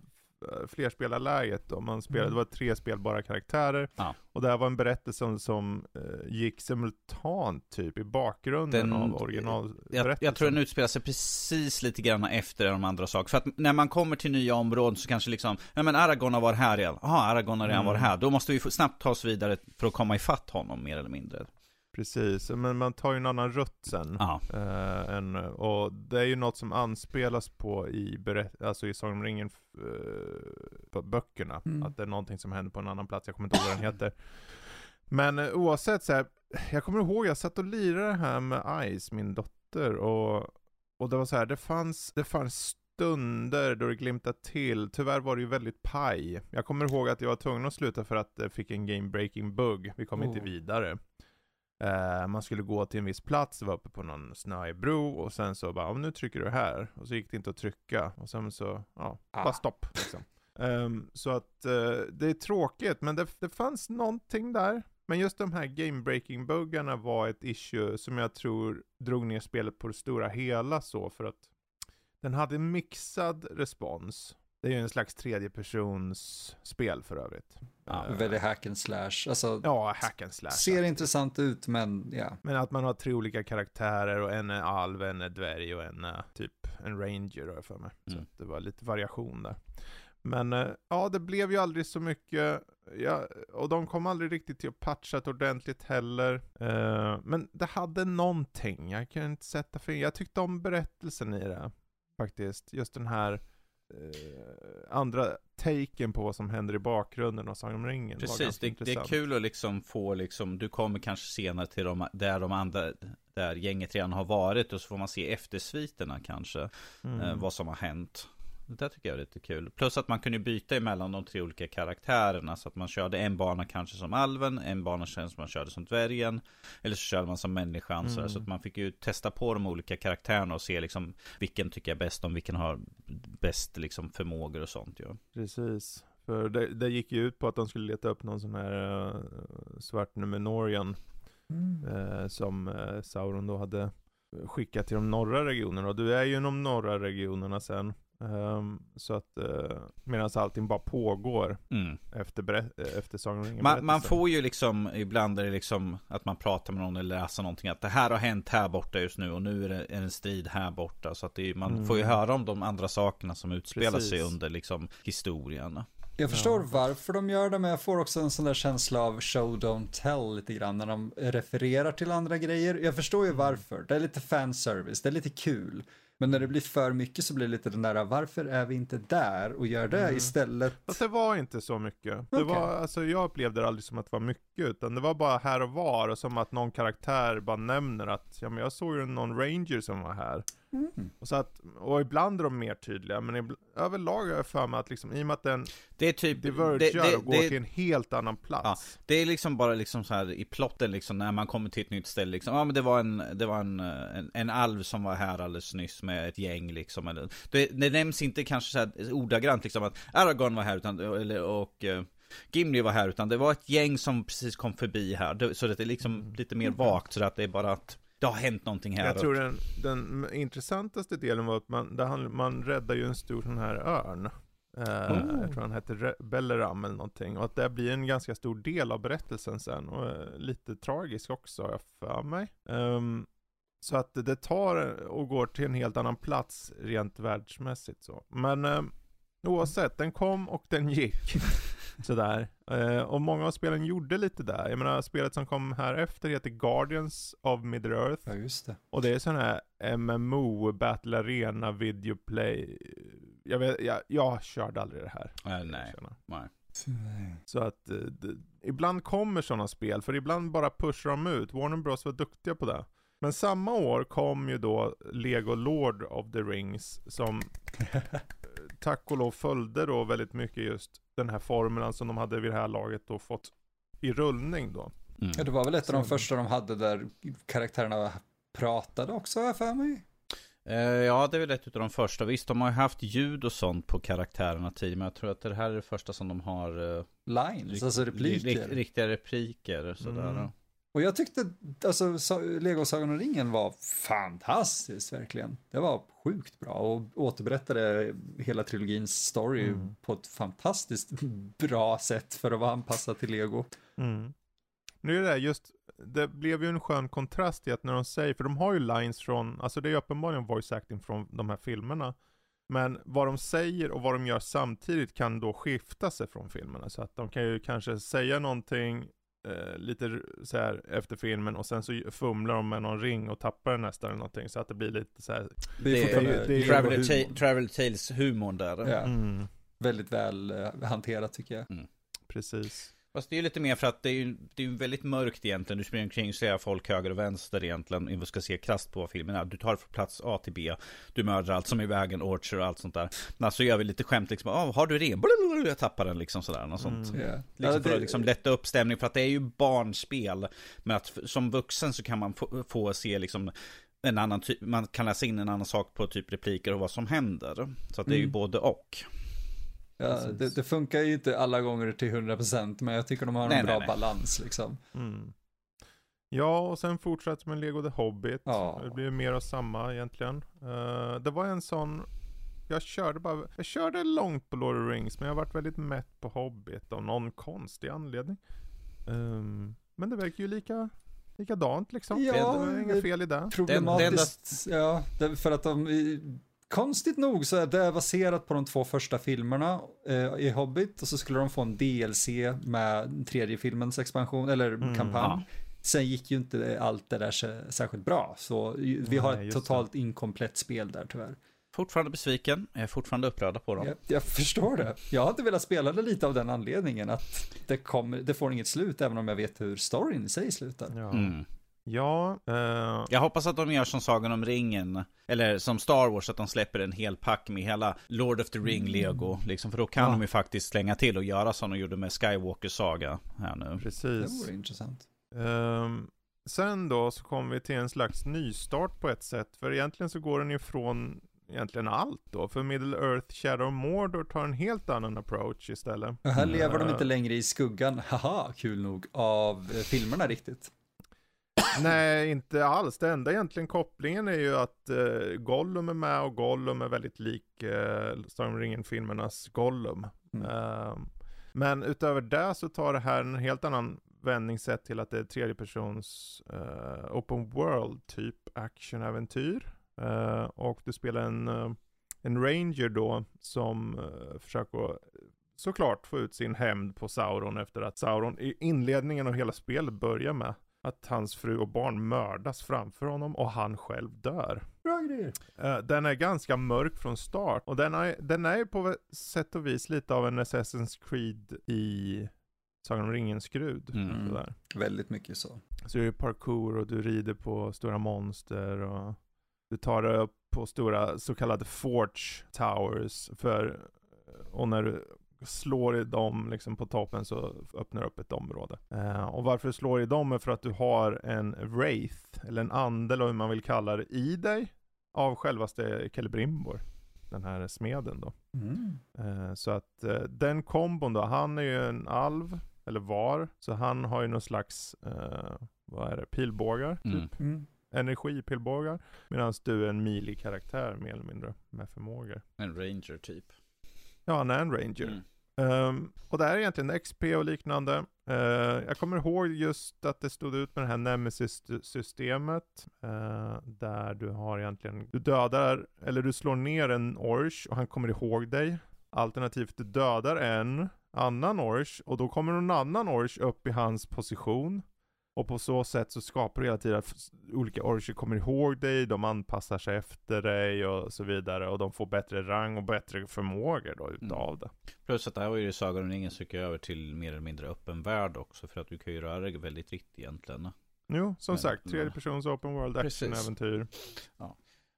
flerspelarläget då. Man spelade, Mm. det var tre spelbara karaktärer. Ja. Och det här var en berättelse som, som eh, gick simultant typ i bakgrunden Den- av jag, originalberättelsen. jag tror den utspelar sig precis lite grann efter de andra sakerna. För att när man kommer till nya områden så kanske liksom, ja men Aragorn har varit här redan. Jaha, Aragorn har redan Mm. varit här. Då måste vi snabbt ta oss vidare för att komma ifatt honom mer eller mindre. Precis, men man tar ju en annan rutt sen. Ja, Eh, än, och det är ju något som anspelas på i, berätt, alltså i Sagan om ringen eh, på böckerna. Mm. Att det är någonting som händer på en annan plats, jag kommer inte ihåg vad den heter. Men eh, oavsett så här, jag kommer ihåg jag satt och lirade här med Ice, min dotter, och, och det var så här, det fanns, det fanns stunder då det glimtade till. Tyvärr var det ju väldigt paj. Jag kommer ihåg att jag var tvungen att sluta för att jag fick en game breaking bug. Vi kom inte Oh. vidare. Eh, man skulle gå till en viss plats, det var uppe på någon snöig bro och sen så bara, nu trycker du här. Och så gick det inte att trycka. Och sen så, ja, Ah. bara stopp liksom. Ehm, så att eh, det är tråkigt, men det, det fanns någonting där. Men just de här game breaking buggarna var ett issue som jag tror drog ner spelet på det stora hela så för att den hade mixad respons. Det är ju en slags tredjepersons spel för övrigt. Ja, Eh, Väldigt hack and slash. Alltså, ja, hack and slash. ser intressant ut men ja. Men att man har tre olika karaktärer och en är alv, en är dvärg och en är typ en ranger har jag för mig. Så Mm. att det var lite variation där. Men eh, ja, det blev ju aldrig så mycket. Ja, och de kom aldrig riktigt till att patcha ordentligt heller. Eh, men det hade någonting, jag kan inte sätta fingret. Jag tyckte om berättelsen i det. Faktiskt. Just den här andra taken på vad som händer i bakgrunden av Sagan om ringen. precis. Det, det är kul att liksom få liksom, du kommer kanske senare till de, där de andra, där gänget redan har varit och så får man se eftersviterna kanske. Mm. eh, vad som har hänt. Det där tycker jag är lite kul. Plus att man kunde byta emellan de tre olika karaktärerna. Så att man körde en bana kanske som alven, en bana som man körde som dvärgen. Eller så körde man som människan. Mm. Så, så att man fick ju testa på de olika karaktärerna och se liksom vilken tycker jag är bäst om, vilken har bäst liksom förmågor och sånt ju. Precis. För det, det gick ju ut på att de skulle leta upp någon sån här uh, svart Numenorian eh, som eh, Sauron då hade skickat till de norra regionerna. Och du är ju i de norra regionerna sen. Ehm, så att uh, medan allting bara pågår Mm. efter, berä- eh, efter Sagan om ringen Man, man får ju liksom, ibland är det liksom att man pratar med någon eller läser någonting att det här har hänt här borta just nu och nu är det en strid här borta. Så att det är, man Mm. får ju höra om de andra sakerna som utspelar sig Precis. under liksom historien. Jag förstår Ja. varför de gör det, men jag får också en sån där känsla av show don't tell lite grann när de refererar till andra grejer. Jag förstår ju varför. Det är lite fanservice, det är lite kul. Men när det blir för mycket så blir det lite den där, varför är vi inte där och gör det Mm. istället? Fast det var inte så mycket. Det Okej. var, alltså jag upplevde det aldrig som att det var mycket, utan det var bara här och var, och som att någon karaktär bara nämner att, ja men jag såg ju någon ranger som var här. Mm. Och, så att, och ibland är de mer tydliga, men ibl- överlag har jag för mig att liksom, i och med att den Det är typ, divergerar det, det, och går det, till en helt annan plats. det är liksom bara liksom så här i plotten liksom när man kommer till ett nytt ställe liksom. Ja men det var en, det var en, en, en alv som var här alldeles nyss med ett gäng liksom. Eller, det, det nämns inte kanske så här ordagrant liksom att Aragorn var här utan, eller, och eh, Gimli var här utan det var ett gäng som precis kom förbi här. Så det är liksom Mm. lite mer vagt så att det är bara att det har hänt någonting här. Jag tror den, den intressantaste delen var att man, där han, man räddar ju en stor sån här örn. Uh, Oh. Jag tror han hette Belleram eller någonting. Och att det blir en ganska stor del av berättelsen sen. Och eh, lite tragisk också jag för mig. Ehm, så att det tar och går till en helt annan plats rent världsmässigt så. Men um, oavsett, den kom och den gick. Sådär. Eh, och många av spelen gjorde lite där. Jag menar, spelet som kom här efter heter Guardians of Middle-earth. Ja, just det. Och det är sån här MMO, Battle Arena, Video Play. Jag, vet, jag, jag körde aldrig det här. Eh, nej, nej. Så att eh, det, ibland kommer sådana spel, för ibland bara pushar de ut. Warner Bros var duktiga på det. Men samma år kom ju då Lego Lord of the Rings som tack och lov följde då väldigt mycket just den här formeln som de hade vid det här laget då fått i rullning då. Mm. Ja, det var väl ett av de första de hade där karaktärerna pratade också, har jag för mig. Eh, ja, det är väl ett av de första. Visst, de har ju haft ljud och sånt på karaktärerna tidigare, men jag tror att det här är det första som de har eh, Lines, alltså repliker. rikt- riktiga repliker. Sådär. Mm. Och jag tyckte, alltså, Lego Sagan om ringen var fantastiskt verkligen. Det var sjukt bra och återberättade hela trilogins story Mm. på ett fantastiskt bra sätt för att vara anpassat till Lego. Mm. Nu är det där just, det blev ju en skön kontrast i att när de säger, för de har ju lines från, alltså det är ju uppenbarligen voice acting från de här filmerna. Men vad de säger och vad de gör samtidigt kan då skifta sig från filmerna. Så att de kan ju kanske säga någonting eh, lite så här efter filmen och sen så fumlar de med någon ring och tappar den nästan eller någonting. Så att det blir lite så här. Det är Det är, fortfarande det är- Lego-humor. Ta- Traveler Tales humorn där. Ja, Mm, väldigt väl eh, hanterat tycker jag. precis. Fast det är ju lite mer för att det är ju det är väldigt mörkt egentligen. Du springer omkring och ser folk höger och vänster egentligen. Om vi ska se krasst på filmen är. Du tar från plats A till B. Du mördar allt som är i vägen, Orchard och allt sånt där. Men så gör vi lite skämt liksom. Oh, har du ren? Jag tappar den liksom sådär. Något sånt. Mm. Ja. Liksom för att liksom lätta upp stämning. För att det är ju barnspel. Men att som vuxen så kan man få, få se liksom en annan typ, man kan läsa in en annan sak på typ repliker och vad som händer. Så att det är ju Mm. både och. Ja, det, det funkar ju inte alla gånger till 100% men jag tycker de har en Nej, bra nej, nej. balans liksom. Mm. Ja, och sen fortsätter med Lego The Hobbit. Ja. Det blir mer av samma egentligen. Eh, det var en sån, jag körde bara, jag körde långt på Lord of the Rings, men jag varit väldigt mätt på Hobbit av någon konstig anledning. Ehm, men det verkar ju lika, likadant liksom. Ja, det var inga det- fel i det. Problematiskt, ja, det, för att de, konstigt nog så är det baserat på de två första filmerna eh, i Hobbit och så skulle de få en DLC med tredje filmens expansion, eller Mm, kampanj. ja. Sen gick ju inte allt det där särskilt bra, så vi har ett totalt inkomplett spel där tyvärr. Fortfarande besviken. Jag är fortfarande upprörd på dem. Jag, jag förstår det. Jag hade velat spela det lite av den anledningen att det, kommer, det får inget slut även om jag vet hur storyn i sig slutar. Ja, Mm. Ja eh, Jag hoppas att de gör som Sagan om ringen, eller som Star Wars, att de släpper en hel pack med hela Lord of the Ring Lego. Liksom, för då kan Ja. de ju faktiskt slänga till och göra som de gjorde med Skywalker Saga här nu. Det precis. vore intressant. Ehm, sen då så kommer vi till en slags nystart på ett sätt. För egentligen så går den ifrån egentligen allt då. För Middle Earth Shadow of Mordor tar en helt annan approach istället. Och här Mm. lever de inte längre i skuggan, haha, kul nog, av eh, filmerna riktigt. Nej, inte alls. Det enda egentligen kopplingen är ju att eh, Gollum är med och Gollum är väldigt lik eh, Sagan ringen-filmernas Gollum. Mm. Ehm, men utöver det så tar det här en helt annan vändning sett till att det är tredje persons eh, open world typ actionäventyr. Eh, och du spelar en, eh, en ranger då som eh, försöker såklart få ut sin hämnd på Sauron efter att Sauron i inledningen av hela spelet börjar med att hans fru och barn mördas framför honom och han själv dör. Bra grejer. Eh, den är ganska mörk från start och den är, den är ju på sätt och vis lite av en Assassin's Creed i Sagan om ringen skrud. Mm. Sådär. Väldigt mycket så. Så det är parkour och du rider på stora monster och du tar dig upp på stora så kallade Forge Towers för och när du slår i dem liksom på toppen så öppnar upp ett område. Eh, och varför du slår i dem är för att du har en Wraith, eller en ande eller hur man vill kalla det, i dig av självaste Celebrimbor. Den här smeden då. Mm. Eh, Så att eh, den kombon då, han är ju en alv, eller var, så han har ju någon slags, eh, vad är det, pilbågar typ. Mm. Mm. energipilbågar. Medan du är en melee-karaktär mer eller mindre med förmågor. En ranger typ. Ja, han är en ranger. Mm. Um, och det här är egentligen XP och liknande. Uh, jag kommer ihåg just att det stod ut med det här Nemesis-systemet. Uh, där du har egentligen, du dödar, eller du slår ner en Orch och han kommer ihåg dig. Alternativt du dödar en annan Orch och då kommer någon annan Orch upp i hans position. Och på så sätt så skapar du hela tiden att olika orcher kommer ihåg dig, de anpassar sig efter dig och så vidare. Och de får bättre rang och bättre förmågor då utav mm. det. Plus att det här var ju Sagan om ringen söker över till mer eller mindre öppen värld också. För att du kan ju röra dig väldigt fritt egentligen. Jo, som Men, sagt, tredje persons open world action-äventyr. Ja.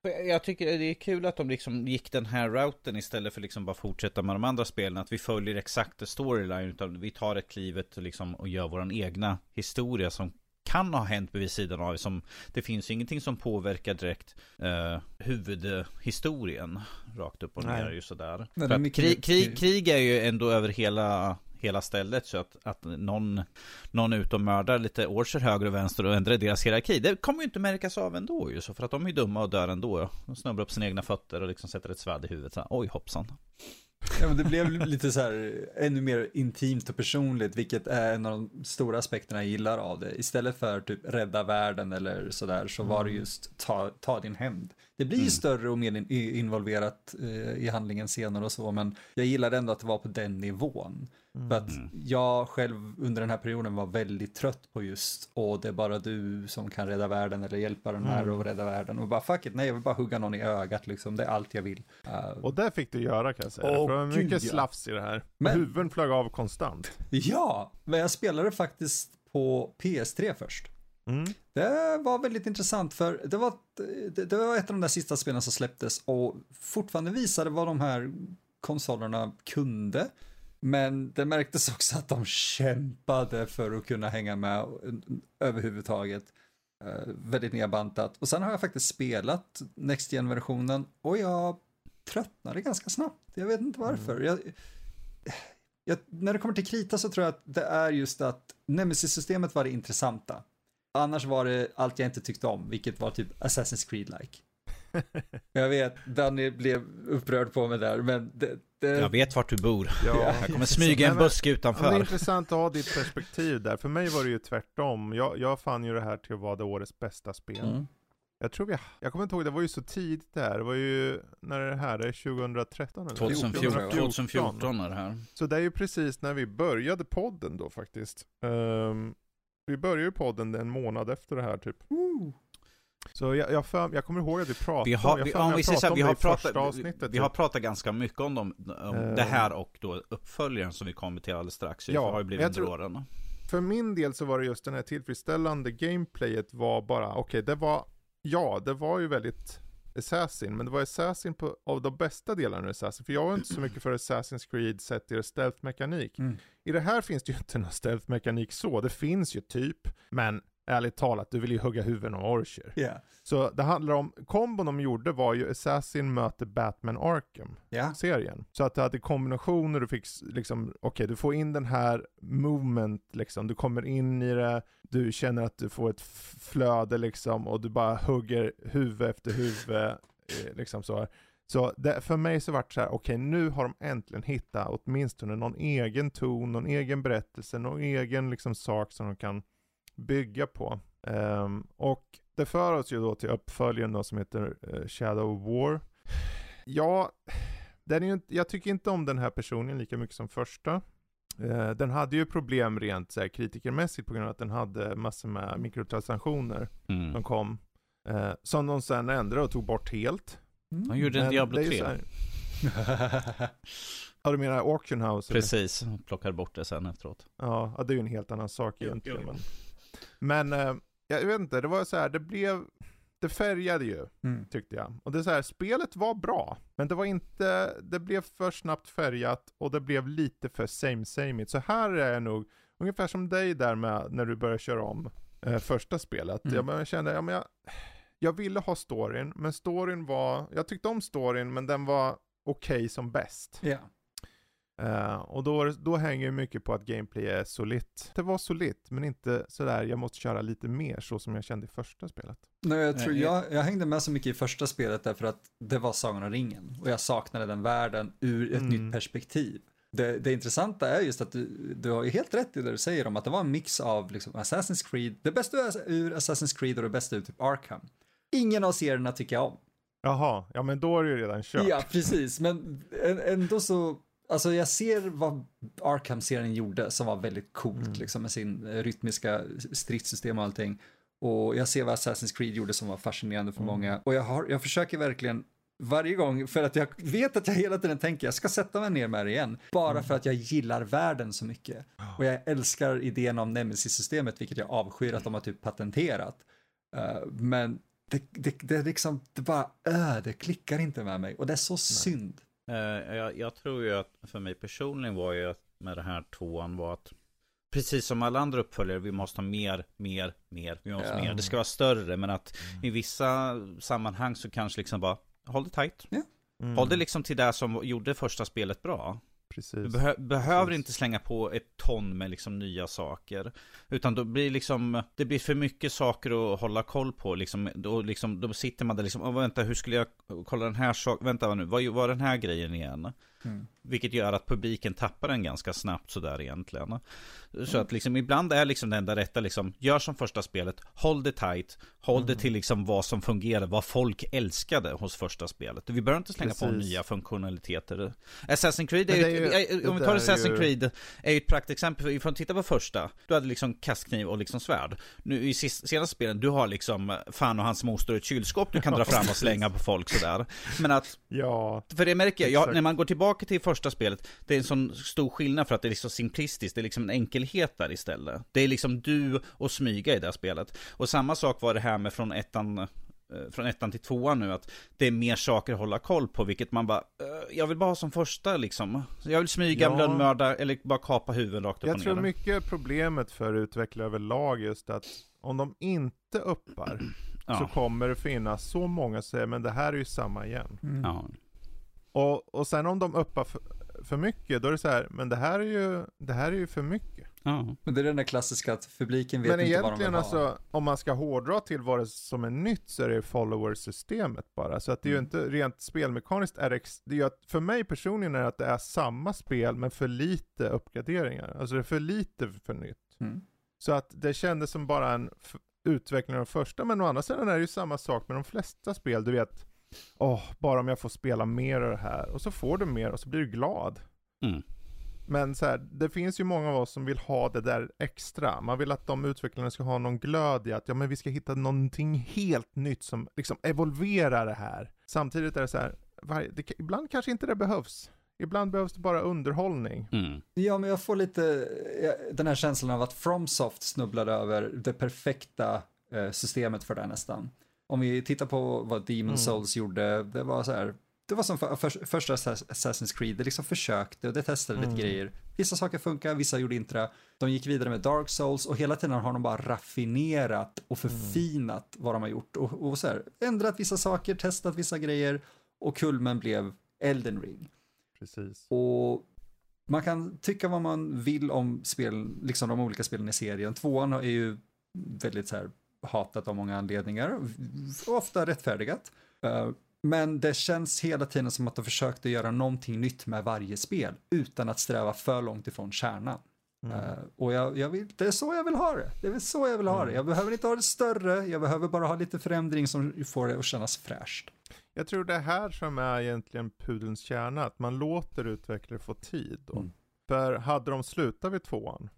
Jag tycker det är kul att de liksom gick den här routen istället för liksom bara fortsätta med de andra spelen. Att vi följer exakt storyline. Utan vi tar ett klivet och, liksom och gör vår egna historia som kan ha hänt vid sidan av. Som, det finns ingenting som påverkar direkt eh, huvudhistorien. Rakt upp och ner ju sådär. Nej, krig, krig, krig är ju ändå över hela hela stället så att, att någon, någon och mördar lite orcher höger och vänster och ändrar deras hierarki. Det kommer ju inte märkas av ändå ju så för att de är dumma och dör ändå. De snubblar upp sina egna fötter och liksom sätter ett svärd i huvudet. Så här, Oj hoppsan. Ja, men det blev lite så här ännu mer intimt och personligt, vilket är en av de stora aspekterna jag gillar av det. Istället för typ rädda världen eller sådär så var det mm. just ta, ta din hämnd. Det blir mm. större och mer involverat eh, i handlingen senare och så, men jag gillade ändå att det var på den nivån. Mm. För att mm. jag själv under den här perioden var väldigt trött på just, och det är bara du som kan rädda världen eller hjälpa den här mm. och rädda världen. Och bara fuck it, nej jag vill bara hugga någon i ögat liksom, det är allt jag vill. Uh, och det fick du göra kan jag säga, för det var mycket gud, slafs i det här. Men, huvuden flög av konstant. Ja, men jag spelade faktiskt på PS3 först. Mm. Det var väldigt intressant för det var, det, det, var ett av de där sista spelen som släpptes och fortfarande visade vad de här konsolerna kunde. Men det märktes också att de kämpade för att kunna hänga med överhuvudtaget. Uh, väldigt nedbantat. Och sen har jag faktiskt spelat Next Gen-versionen och jag tröttnade ganska snabbt. Jag vet inte varför. Mm. Jag, jag, när det kommer till krita så tror jag att det är just att Nemesis-systemet var det intressanta. Annars var det allt jag inte tyckte om, vilket var typ Assassin's Creed-like. jag vet, Danny blev upprörd på mig där, men det, det... Jag vet vart du bor. Ja. Jag kommer smyga en buske utanför. det är intressant att ha ditt perspektiv där. För mig var det ju tvärtom. Jag, jag fann ju det här till att vara det årets bästa spel. Mm. Jag tror vi, jag kommer inte ihåg, det var ju så tidigt det här. Det var ju, när är det här? Det är 2013 eller? 2014, 2014 är det här. Så det är ju precis när vi började podden då faktiskt. Um, vi började ju podden en månad efter det här typ. Woo. Så jag, jag, för, jag kommer ihåg att vi pratade, vi har, vi, om vi, pratade om vi har pratat, avsnittet. Vi, har pratat ganska mycket om, dem, om uh, det här och då uppföljaren som vi kommer till alldeles strax. Ja, det har ju blivit under tror, åren. För min del så var det just den här tillfredsställande gameplayet var bara, okej okay, det var, ja det var ju väldigt Assassin, men det var Assassin på, av de bästa delarna av Assassin. För jag var inte så mycket för Assassin's Creed sett till stealth-mekanik. Mm. I det här finns det ju inte någon stealth-mekanik så, det finns ju typ, men ärligt talat, du vill ju hugga huvuden av orcher. Yeah. Så det handlar om, kombon de gjorde var ju Assassin möter Batman Arkham-serien. Yeah. Så att du hade kombinationer, du fick liksom, okej okay, du får in den här movement liksom, du kommer in i det, du känner att du får ett flöde liksom och du bara hugger huvud efter huvud, eh, liksom så. Så det, för mig så vart det så här, okej okay, nu har de äntligen hittat åtminstone någon egen ton, någon egen berättelse, någon egen liksom sak som de kan bygga på. Um, och det för oss ju då till uppföljaren då som heter uh, Shadow of War. Ja, den är ju inte, jag tycker inte om den här personen lika mycket som första. Uh, den hade ju problem rent så här, kritikermässigt på grund av att den hade massor med mikrotransaktioner mm. som kom. Uh, som de sen ändrade och tog bort helt. Mm. De gjorde en Diablo 3. Ja du menar Auction House? Precis, eller? plockade bort det sen efteråt. Ja, det är ju en helt annan sak egentligen. Jo, jo. Men... Eh, jag vet inte, det var så här, det blev, det färgade ju, mm. tyckte jag. Och det är så här, spelet var bra, men det var inte, det blev för snabbt färgat och det blev lite för same same Så här är jag nog, ungefär som dig där med när du började köra om eh, första spelet. Mm. Jag, jag kände, ja men jag, jag ville ha storyn, men storyn var, jag tyckte om storyn, men den var okej okay som bäst. Yeah. Uh, och då, då hänger mycket på att gameplay är solitt. Det var solitt, men inte sådär, jag måste köra lite mer så som jag kände i första spelet. Nej, jag, tror, jag, jag hängde med så mycket i första spelet därför att det var Sagan om ringen och jag saknade den världen ur ett mm. nytt perspektiv. Det, det, intressanta är just att du, du har ju helt rätt i det du säger om att det var en mix av liksom Assassin's Creed, det bästa ur Assassin's Creed och det bästa ur typ Arkham. Ingen av serierna tycker jag om. Jaha, ja men då är det ju redan kört. Ja, precis, men ändå så Alltså jag ser vad Arkham-serien gjorde som var väldigt coolt mm. liksom med sin eh, rytmiska stridssystem och allting. Och jag ser vad Assassin's Creed gjorde som var fascinerande för mm. många. Och jag, har, jag försöker verkligen varje gång, för att jag vet att jag hela tiden tänker jag ska sätta mig ner med det igen. Bara mm. för att jag gillar världen så mycket. Och jag älskar idén om Nemesis-systemet, vilket jag avskyr att de har typ patenterat. Uh, men det, det, det, liksom, det bara, uh, det klickar inte med mig. Och det är så Nej. synd. Uh, jag, jag, tror ju att för mig personligen var ju att med det här tvåan var att Precis som alla andra uppföljare, vi måste ha mer, mer, mer, vi måste ja. mer. Det ska vara större, men att mm. i vissa sammanhang så kanske liksom bara, håll det tight. Ja. Mm. Håll det liksom till det som gjorde första spelet bra. Precis. Du behö behöver Precis. inte slänga på ett ton med liksom nya saker. Utan då blir liksom, det blir för mycket saker att hålla koll på. Liksom, då, liksom, då sitter man där liksom, vänta hur skulle jag kolla den här saken, vänta nu, vad var den här grejen igen? Mm. Vilket gör att publiken tappar den ganska snabbt sådär egentligen. Så att liksom ibland är liksom det enda rätta liksom, gör som första spelet, håll det tight, håll mm. det till liksom vad som fungerar, vad folk älskade hos första spelet. Vi behöver inte slänga Precis. på nya funktionaliteter. Assassin's Creed är, är ju, om vi tar Assassin's ju... Creed, är ju ett praktexempel, får titta på första, du hade liksom kastkniv och liksom svärd. Nu i senaste spelen, du har liksom fan och hans moster ett kylskåp du kan dra fram och slänga på folk sådär. Men att, ja, för det märker jag, jag, när man går tillbaka till första spelet, det är en sån stor skillnad för att det är liksom simplistiskt, det är liksom en enkelhet där istället. Det är liksom du och smyga i det här spelet. Och samma sak var det här med från ettan eh, från ettan till tvåan nu att det är mer saker att hålla koll på vilket man bara uh, Jag vill bara ha som första liksom Jag vill smyga, ja. lönnmörda eller bara kapa huvuden rakt upp Jag tror mycket problemet för utvecklare överlag just att om de inte uppar ja. så kommer det finnas så många som säger men det här är ju samma igen. Mm. Ja. Och, och sen om de uppar för, för, mycket, då är det så här, men det här är ju, det här är ju för mycket. Ja. Men det är den där klassiska att publiken vet men inte vad de vill ha. Men egentligen alltså, om man ska hårdra till vad det som är nytt så är det follower-systemet bara. Så att det är mm. ju inte rent spelmekaniskt, är det, det är ju att, för mig personligen är det att det är samma spel men för lite uppgraderingar. Alltså det är för lite för nytt. Mm. Så att det kändes som bara en utveckling av de första, men å andra sidan är det ju samma sak med de flesta spel. Du vet, åh, oh, bara om jag får spela mer av det här. Och så får du mer och så blir du glad. Mm. Men så här, det finns ju många av oss som vill ha det där extra. Man vill att de utvecklarna ska ha någon glöd i att ja, men vi ska hitta någonting helt nytt som liksom evolverar det här. Samtidigt är det så här, var, det, ibland kanske inte det behövs. Ibland behövs det bara underhållning. Mm. Ja, men jag får lite den här känslan av att FromSoft snubblade över det perfekta eh, systemet för det nästan om vi tittar på vad Demon mm. Souls gjorde, det var så här, det var som för, för, första Assassin's Creed, det liksom försökte och det testade mm. lite grejer. Vissa saker funkar, vissa gjorde inte det. De gick vidare med Dark Souls och hela tiden har de bara raffinerat och mm. förfinat mm. vad de har gjort och, och så här, ändrat vissa saker, testat vissa grejer och kulmen blev Elden Ring. Precis. Och man kan tycka vad man vill om spelen, liksom de olika spelen i serien. Tvåan är ju väldigt så här hatat av många anledningar, ofta rättfärdigat. Eh, men det känns hela tiden som att de försökte göra någonting nytt med varje spel utan att sträva för långt ifrån kärnan. Mm. Uh, och jag, jag vill, det är så jag vill ha det. Det är så jag vill ha mm. det. Jag behöver inte ha det större, jag behöver bara ha lite förändring som får det att kännas fräscht. Jag tror det här som är egentligen pudelns kärna, att man låter utvecklare få tid. Mm. För hade de slutat vid tvåan,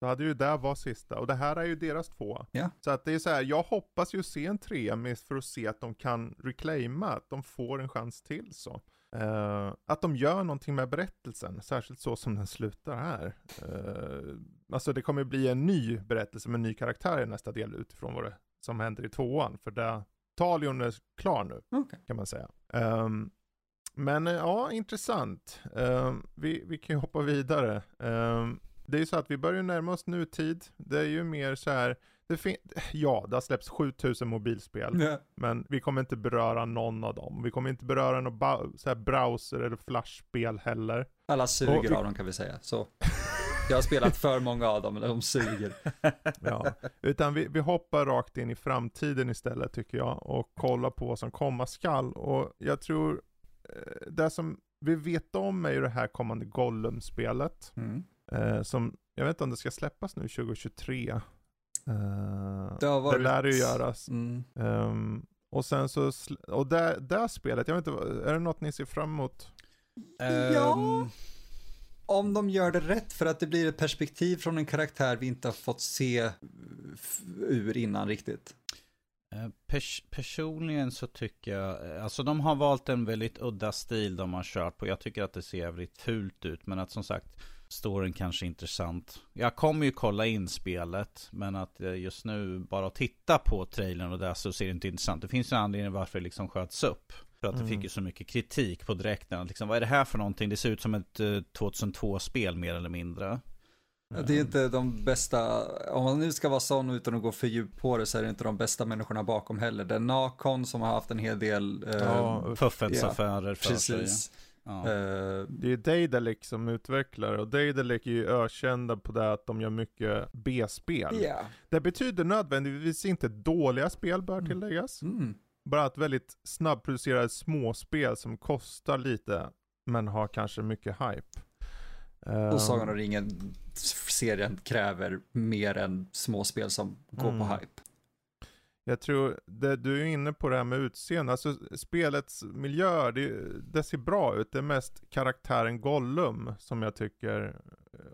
då hade ju det var sista och det här är ju deras två. Ja. Så att det är så här, jag hoppas ju se en trea för att se att de kan reclaima, att de får en chans till så. Uh, att de gör någonting med berättelsen, särskilt så som den slutar här. Uh, alltså det kommer bli en ny berättelse med en ny karaktär i nästa del utifrån vad det som händer i tvåan. För det, Talion är klar nu, okay. kan man säga. Um, men ja, intressant. Um, vi, vi kan ju hoppa vidare. Um, det är ju så att vi börjar närma oss nutid. Det är ju mer så här, det fin- ja, det har släppts 7000 mobilspel. Ja. Men vi kommer inte beröra någon av dem. Vi kommer inte beröra något ba- så här browser eller flashspel heller. Alla suger Och av dem kan vi säga. Så. Jag har spelat för många av dem, de suger. Ja. Utan vi, vi hoppar rakt in i framtiden istället tycker jag och kollar på vad som komma skall. Och jag tror, eh, det som vi vet om är ju det här kommande Gollum-spelet. Mm. Eh, som, jag vet inte om det ska släppas nu 2023. Eh, Det har varit- det lär det ju göras. Mm. Ehm, och sen så, och det, det spelet, jag vet inte, är det något ni ser fram emot? Ja. Ehm, Om de gör det rätt, för att det blir ett perspektiv från en karaktär vi inte har fått se ur innan riktigt. Eh, Pers personligen så tycker jag, alltså de har valt en väldigt udda stil de har kört på. Jag tycker att det ser jävligt fult ut, men att som sagt, storyn kanske är intressant. Jag kommer ju kolla in spelet, men att eh, just nu bara titta på trailern och där så ser det inte intressant. Det finns en anledning varför det liksom sköts upp. För att det Mm. fick ju så mycket kritik på direkten. Att Liksom, vad är det här för någonting? Det ser ut som ett eh, 2002-spel mer eller mindre. Det är inte de bästa, om man nu ska vara sån utan att gå för djupt på det så är det inte de bästa människorna bakom heller. Det är Nacon som har haft en hel del, eh, Ja, Fuffens ja, affärer för sig. Ja. Eh, Det är ju Daedalic som utvecklar och Daedalic är ju ökända på det att de gör mycket B-spel. Ja. Det betyder nödvändigtvis inte dåliga spel bör Mm. tilläggas. Mm. Bara att väldigt snabbproducerade småspel som kostar lite men har kanske mycket hype. Och Sagan om ringen-serien kräver mer än småspel som går Mm. på hype. Jag tror, det, du är inne på det här med utseende, alltså spelets miljö, det, det ser bra ut. Det är mest karaktären Gollum som jag tycker,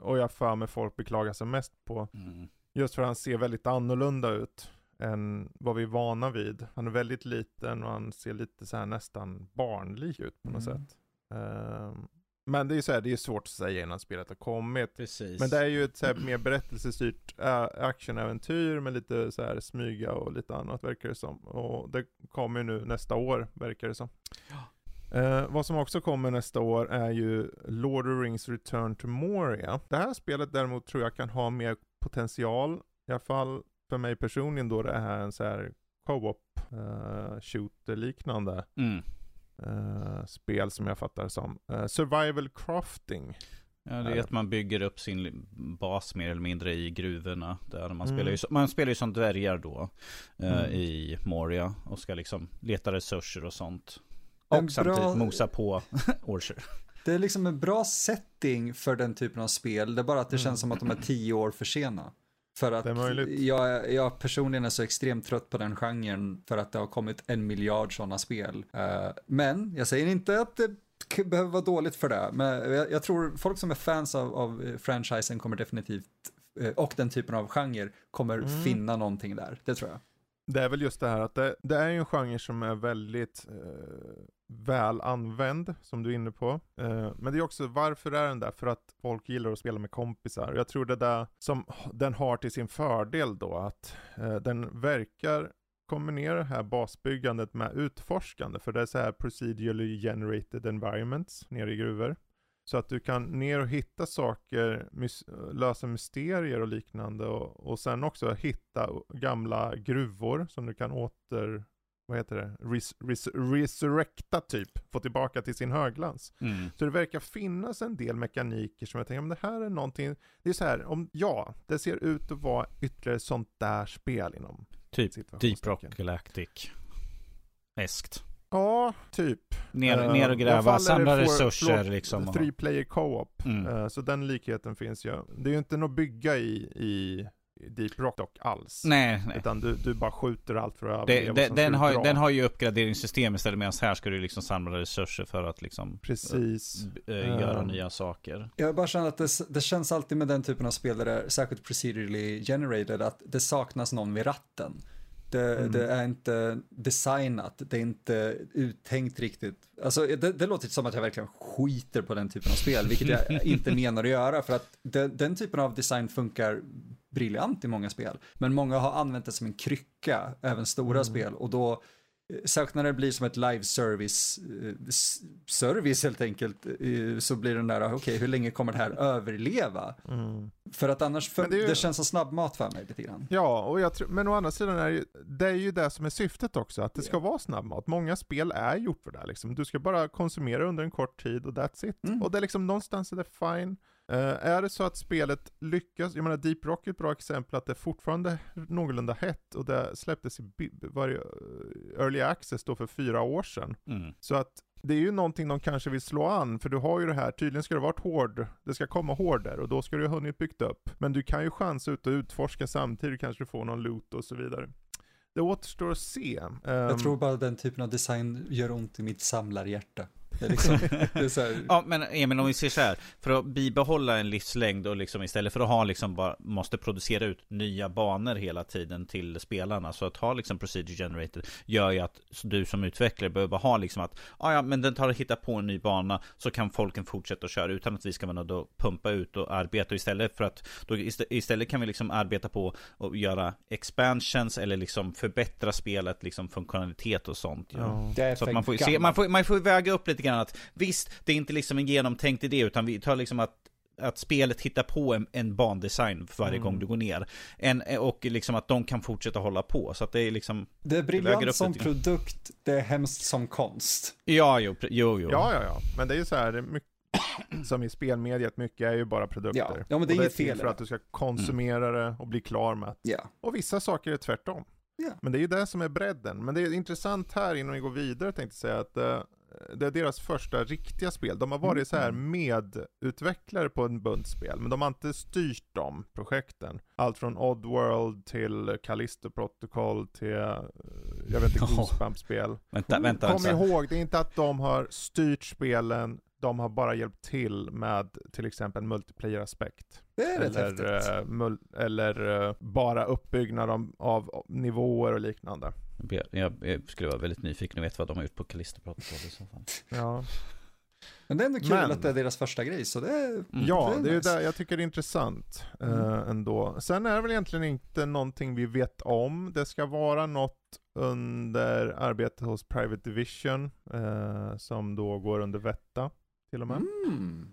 och jag för mig folk beklagar sig mest på. Mm. Just för att han ser väldigt annorlunda ut än vad vi är vana vid. Han är väldigt liten och han ser lite så här nästan barnlik ut på något Mm. sätt. Ehm, men det är ju så här, det är svårt att säga innan spelet har kommit. Precis. Men det är ju ett så här mer berättelsestyrt äh, actionäventyr med lite så här smyga och lite annat verkar det som. Och det kommer ju nu nästa år verkar det som. Eh, vad som också kommer nästa år är ju Lord of the Rings Return to Moria. Det här spelet däremot tror jag kan ha mer potential, i alla fall för mig personligen då det är en så här co-op uh, shooter liknande Mm. Eh, spel som jag fattar som. Eh, survival crafting. Ja, det är att man bygger upp sin bas mer eller mindre i gruvorna. Där man, Mm. spelar ju, så- man spelar ju som dvärgar då eh, Mm. i Moria och ska liksom leta resurser och sånt. En Och samtidigt bra- mosa på Orcher. Det är liksom en bra setting för den typen av spel, det är bara att det Mm. känns som att de är tio år för sena. För att jag, jag personligen är så extremt trött på den genren för att det har kommit en miljard sådana spel. Eh, men jag säger inte att det behöver vara dåligt för det, men jag, jag tror folk som är fans av, av franchisen kommer definitivt, eh, och den typen av genre, kommer Mm. finna någonting där. Det tror jag. Det är väl just det här att det, det är ju en genre som är väldigt eh, väl använd, som du är inne på. Eh, men det är också, varför är den där? För att folk gillar att spela med kompisar. Jag tror det där som den har till sin fördel då, att eh, den verkar kombinera det här basbyggandet med utforskande, för det är så här procedurally generated environments nere i gruvor. Så att du kan ner och hitta saker, mys- lösa mysterier och liknande och, och sen också hitta gamla gruvor som du kan åter, vad heter det, res, res, resurrecta typ, få tillbaka till sin högglans. Mm. Så det verkar finnas en del mekaniker som jag tänker, men det här är någonting, det är så här, om, ja, det ser ut att vara ytterligare sånt där spel inom Typ. Deep Rock Galactic. Eskt. Ja, typ. Ner, Eh, ner och gräva, samla resurser förlåt, liksom. Three player co-op. Mm. Eh, så den likheten finns ju. Det är ju inte något bygga i i Deep Rock dock alls. Nej, nej. Utan du, du bara skjuter allt för att Det, överleva. det, ska den, har, dra. den har ju uppgraderingssystem istället medan här ska du liksom samla resurser för att liksom Precis. eh, göra Eh. nya saker. Jag bara känner att det, det känns alltid med den typen av spel där det är särskilt procedurally generated att det saknas någon vid ratten. Det, Mm. det är inte designat, det är inte uttänkt riktigt. Alltså det, det låter som att jag verkligen skiter på den typen av spel, vilket jag inte menar att göra för att det, den typen av design funkar briljant i många spel. Men många har använt det som en krycka, även stora Mm. spel, och då Särskilt när det blir som ett live service, eh, service helt enkelt, eh, så blir den där, okej, hur länge kommer det här överleva? Mm. För att annars, för, det, det ju- känns som snabbmat för mig lite grann. Ja, och jag tror, men å andra sidan är det, ju, det är ju det som är syftet också, att det ska vara snabbmat. Många spel är gjort för det här, liksom. Du ska bara konsumera under en kort tid och that's it. Mm. Och det är liksom någonstans är det fine. Eh, är det så att spelet lyckas, jag menar Deep Rock är ett bra exempel att det fortfarande är någorlunda hett och det släpptes i varje, eh, early access då för fyra år sedan. Mm. Så att det är ju någonting de kanske vill slå an, för du har ju det här, tydligen ska det vara ett hård, det ska komma hårdare och då ska du ha hunnit byggt upp. Men du kan ju chansa ut och utforska samtidigt, kanske du får någon loot och så vidare. Det återstår att se. Jag Ehm, tror bara den typen av design gör ont i mitt samlarhjärta. Det är liksom, det är så här, Ja men Emil om vi ser så här För att bibehålla en livslängd och liksom istället för att ha liksom bara Måste producera ut nya banor hela tiden till spelarna Så att ha liksom procedure generated Gör ju att du som utvecklare behöver ha liksom att ah, Ja men den tar och hittar på en ny bana Så kan folken fortsätta att köra utan att vi ska vara att pumpa ut och arbeta istället för att då ist- Istället kan vi liksom arbeta på och göra expansions eller liksom förbättra spelet liksom funktionalitet och sånt ju. ja. Så man får, se, gammalt. man, får, man får väga upp lite grann att visst, det är inte liksom en genomtänkt idé utan vi tar liksom att att spelet hittar på en, en bandesign för varje Mm. gång du går ner. En, och liksom att de kan fortsätta hålla på. Så att det är liksom... Det är briljant som lite grann. produkt, det är hemskt som konst. Ja, jo, jo, jo. ja, ja, ja. Men det är ju så här, det är mycket, som i spelmediet, mycket är ju bara produkter. Ja, ja, men det är inget fel i för det. att du ska konsumera det och bli klar med det. Ja. Och vissa saker är tvärtom. Ja. Men det är ju det som är bredden. Men det är intressant här innan vi går vidare tänkte jag säga att eh, det är deras första riktiga spel. De har varit så här medutvecklare på en bunt spel, men de har inte styrt de projekten. Allt från Oddworld till Callisto Protocol till, eh, jag vet inte, Ja. Goosebumps-spel. Vänta, vänta. Kom alltså. ihåg, det är inte att de har styrt spelen, de har bara hjälpt till med till exempel multiplayer-aspekt. Det Eller, eh, mul- eller eh, bara uppbyggnad av, av nivåer och liknande. Jag, jag, skulle vara väldigt nyfiken och veta vad de har gjort på Callisto i så fall. Ja, Men det är ändå kul men- att det är deras första grej, så det är... Mm. ja det är det nice. där jag tycker det är intressant eh, Mm. ändå. Sen är det väl egentligen inte någonting vi vet om. Det ska vara något under arbete hos Private Division, eh, som då går under Vetta till och med. Mm.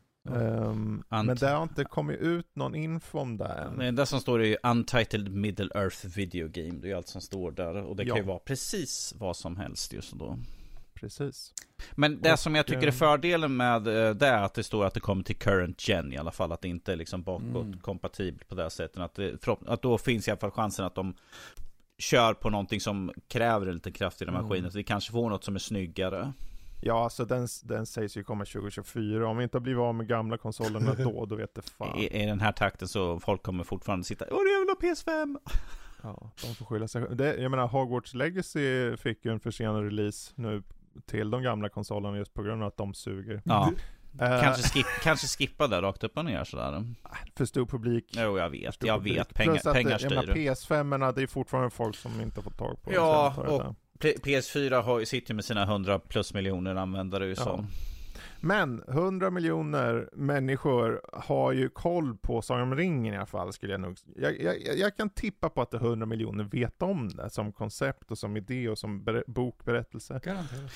Ant- men det har inte kommit ut någon info om det än. Det enda som står är ju Untitled Middle Earth Video Game. Det är allt som står där. Och det kan Ja. ju vara precis vad som helst just då. Precis. Men det Och, som jag tycker är eh, fördelen med eh, det är att det står att det kommer till current gen i alla fall. Att det inte är liksom bakåt Mm. på det sättet. Att, det, förhopp- att då finns i alla fall chansen att de kör på någonting som kräver en lite kraftigare Mm. maskin. Så vi kanske får något som är snyggare. Ja, så den, den sägs ju komma 2024. Om vi inte har blivit av med gamla konsolerna då, då vet det fan. I, I den här takten så folk kommer fortfarande sitta Åh, jag vill ha PS5! Ja, de får skylla sig det, Jag menar, Hogwarts Legacy fick ju en försenad release nu till de gamla konsolerna just på grund av att de suger. Ja, Eh, kanske, skip, kanske skippa det rakt upp och ner sådär. För stor publik. Jo, jag vet. Jag publik. vet. Pengar, Plus att, pengar jag menar, styr. PS5 det är fortfarande folk som inte får tag på Ja, och- PS4 har, sitter ju med sina 100 plus miljoner användare ju Ja. så. Men 100 miljoner människor har ju koll på Sagan om ringen i alla fall skulle jag nog... Jag, jag, jag kan tippa på att det är 100 miljoner vet om det som koncept och som idé och som ber, bokberättelse. Garanterat.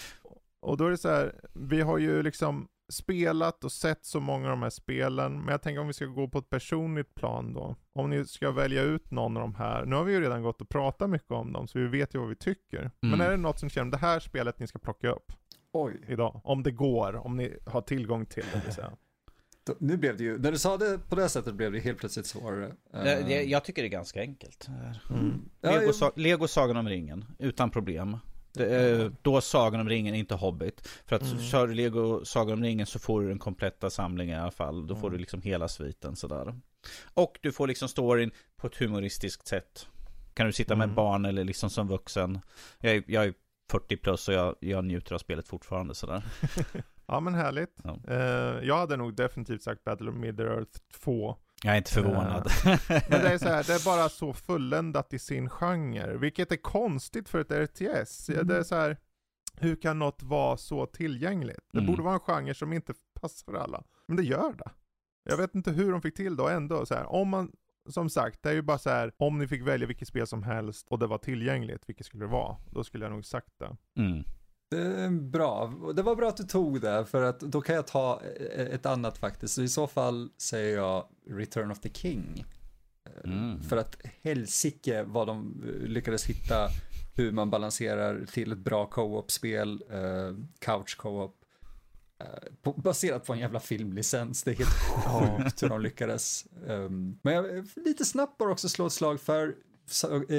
Och då är det så här, vi har ju liksom spelat och sett så många av de här spelen, men jag tänker om vi ska gå på ett personligt plan då. Om ni ska välja ut någon av de här, nu har vi ju redan gått och pratat mycket om dem, så vi vet ju vad vi tycker. Men Mm. är det något som känner, det här spelet ni ska plocka upp Oj, idag? Om det går, om ni har tillgång till det vill säga. nu blev det ju, när du sa det på det sättet blev det helt plötsligt svårare. Det, Eh, jag tycker det är ganska enkelt. Mm. Lego, jag- Lego Sagan om ringen, utan problem. Är- då Sagan om ringen, inte Hobbit. För att Mm. kör du Lego Sagan om ringen så får du den kompletta samlingen i alla fall. Då får Mm. du liksom hela sviten sådär. Och du får liksom storyn på ett humoristiskt sätt. Kan du sitta med Mm. barn eller liksom som vuxen. Jag, är- jag är 40 plus och jag, jag njuter av spelet fortfarande sådär. Ja men härligt. Ja. Eh, jag hade nog definitivt sagt Battle of Middle-earth 2. Jag är inte förvånad. Men det är så här, det är bara så fulländat i sin genre, vilket är konstigt för ett RTS. Ja, Det är så här, hur kan något vara så tillgängligt? Det Mm. borde vara en genre som inte passar alla. Men det gör det. Jag vet inte hur de fick till det och ändå så här, om man som sagt, det är ju bara så här, om ni fick välja vilket spel som helst och det var tillgängligt, vilket skulle det vara? Då skulle jag nog sagt det. Mm. Det är bra. Det var bra att du tog det, för att då kan jag ta ett annat faktiskt. Så i så fall säger jag Return of the King. Mm. För att helsike vad de lyckades hitta hur man balanserar till ett bra co-op-spel, uh, couch co-op. Uh, på, baserat på en jävla filmlicens, det är helt sjukt hur de lyckades. Um, men jag lite snabbt bara också slå ett slag för eh,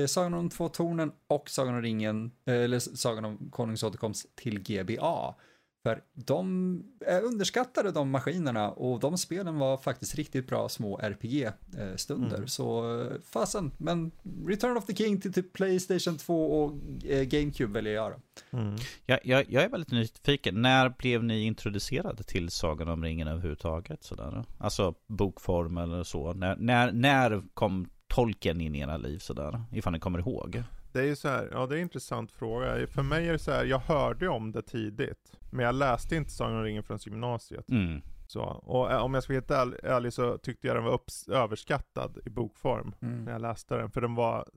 Sagan om två tornen och Sagan om ringen, eller Sagan om konungens återkomst till GBA. För de är underskattade de maskinerna och de spelen var faktiskt riktigt bra små RPG-stunder. Mm. Så eh, fasen, men Return of the King till typ Playstation 2 och eh, GameCube väljer jag då. Mm. Jag, jag, jag, är väldigt nyfiken, när blev ni introducerade till Sagan om ringen överhuvudtaget? Sådär? Alltså bokform eller så. När, när, när kom tolken in i era liv sådär? Ifall ni kommer ihåg? Det är ju så här, ja det är en intressant fråga. För mig är det så här, jag hörde om det tidigt. Men jag läste inte Sagan om ringen från gymnasiet. Mm. Så, och eh, om jag ska vara helt ärlig så tyckte jag den var upps, överskattad i bokform. Mm. När jag läste den. För den var,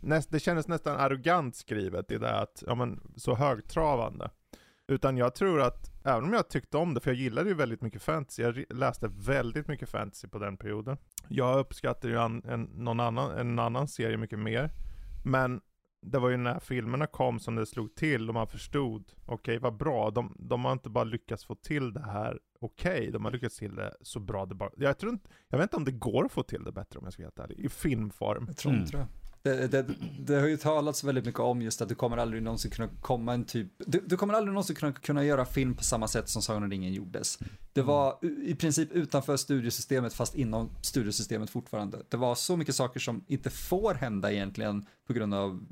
näst, det kändes nästan arrogant skrivet i det att, ja men så högtravande. Utan jag tror att, även om jag tyckte om det, för jag gillade ju väldigt mycket fantasy, jag läste väldigt mycket fantasy på den perioden. Jag uppskattar ju an, en, någon annan, en annan serie mycket mer. Men det var ju när filmerna kom som det slog till och man förstod, okej okay, vad bra, de, de har inte bara lyckats få till det här okej, okay, de har lyckats till det så bra det bara, jag tror inte, jag vet inte om det går att få till det bättre om jag ska vara helt ärlig, i filmform. Jag tror inte mm. det. Det, det, det, har ju talats väldigt mycket om just att du kommer aldrig någonsin kunna komma en typ, du, du kommer aldrig någonsin kunna, kunna göra film på samma sätt som Sagan om ringen gjordes. Det mm. var i princip utanför studiesystemet fast inom studiesystemet fortfarande. Det var så mycket saker som inte får hända egentligen på grund av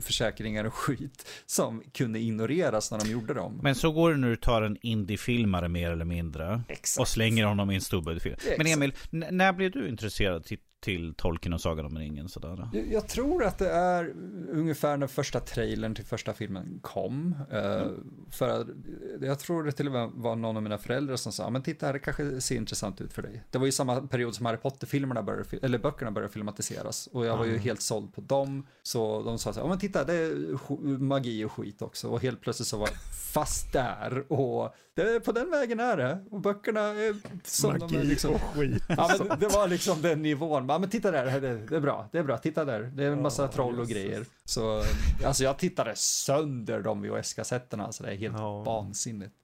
försäkringar och skit som kunde ignoreras när de gjorde dem. Men så går det när du tar en indiefilmare mer eller mindre Exakt. och slänger honom i en storbudgetfilm. Men Emil, när blev du intresserad till Tolkien och Sagan om ringen sådär? Jag, jag tror att det är ungefär när första trailern till första filmen kom. Uh, mm. För jag tror det till och med var någon av mina föräldrar som sa, men titta här, det kanske ser intressant ut för dig. Det var ju samma period som Harry Potter-filmerna började, eller böckerna började filmatiseras. Och jag var ju mm. helt såld på dem. Så de sa så här, men titta, det är magi och skit också. Och helt plötsligt så var jag fast där. Och det, på den vägen är det. Och böckerna är som magi de är liksom. och skit. Ja, men det var liksom den nivån ja men titta där, det, det, är bra, det är bra, titta där, det är en massa oh, troll och Jesus. grejer. Så, alltså jag tittade sönder de VHS-kassetterna, alltså det är helt oh. vansinnigt.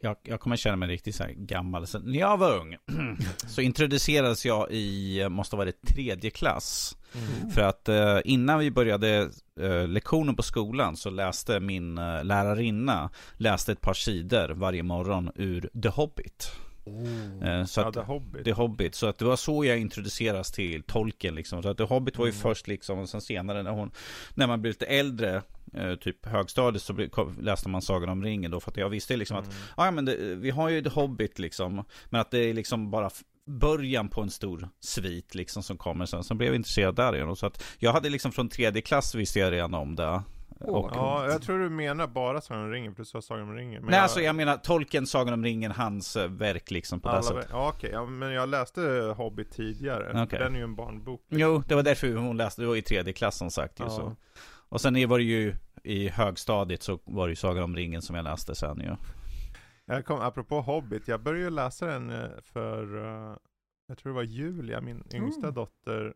Jag, jag kommer känna mig riktigt så här gammal. Så när jag var ung så introducerades jag i, måste vara det tredje klass. Mm. För att eh, innan vi började eh, lektionen på skolan så läste min eh, lärarinna, läste ett par sidor varje morgon ur The Hobbit. Oh. Så att, ja, The Hobbit. The Hobbit. Så att det var så jag introduceras till tolken liksom. Så att The Hobbit var ju mm. först liksom, och sen senare när hon, när man blev lite äldre, eh, typ högstadiet, så läste man Sagan om ringen då. För att jag visste liksom mm. att, ja men det, vi har ju The Hobbit liksom. Men att det är liksom bara början på en stor svit liksom som kommer sen. Sen blev jag intresserad där igen. Så att jag hade liksom från tredje klass visste jag redan om det. Och, ja, jag tror du menar bara Sagan om ringen, för du sa Sagan om ringen. Men Nej, jag... alltså jag menar Tolkien, Sagan om ringen, hans eh, verk liksom på det sättet. Ja, okej, okay. ja, men jag läste Hobbit tidigare. Okay. Den är ju en barnbok. Jo, det var därför hon läste, det var i tredje klass som sagt ja. så. Och sen var det ju i högstadiet så var det ju Sagan om ringen som jag läste sen ju. Jag kom, apropå Hobbit, jag började ju läsa den eh, för, uh, jag tror det var Julia, min yngsta mm. dotter.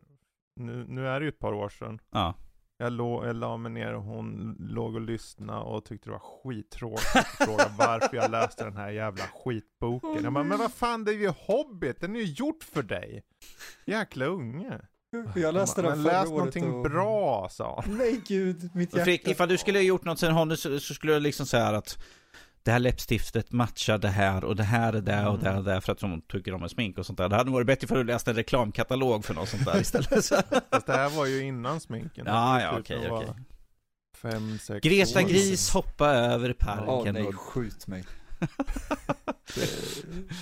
Nu, nu är det ju ett par år sedan. Ja. Jag, låg, jag la mig ner och hon låg och lyssnade och tyckte det var skittråkigt att fråga varför jag läste den här jävla skitboken. Jag bara, men vad fan det är ju Hobbit, den är ju gjort för dig. Jäkla unge. Jag läste den förra läs någonting och... bra sa Nej gud, mitt hjärta. Fredrik, ifall du skulle ha gjort något sen Honda så, så skulle du liksom säga att det här läppstiftet matchar det här och det här är det och det här är det för att de tycker om smink och sånt där. Det hade varit bättre för att läsa en reklamkatalog för något sånt där istället. Fast det här var ju innan sminken. Ja, ja, okej, okej. Fem, sex Greta år. Gris hoppa över parken. Åh oh, nej, skjut mig.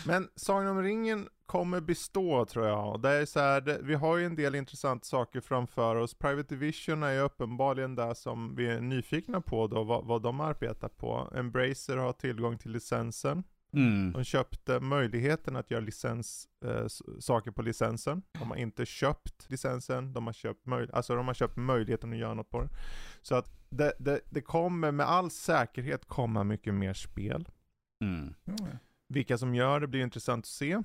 Men Sagan om ringen kommer bestå tror jag. Det är så här, det, vi har ju en del intressanta saker framför oss. Private Division är ju uppenbarligen det som vi är nyfikna på då, vad, vad de arbetar på. Embracer har tillgång till licensen. Mm. De köpte möjligheten att göra licens, eh, saker på licensen. De har inte köpt licensen, de har köpt, möj alltså de har köpt möjligheten att göra något på den. Så att det, det, det kommer med all säkerhet komma mycket mer spel. Mm. Vilka som gör det blir intressant att se,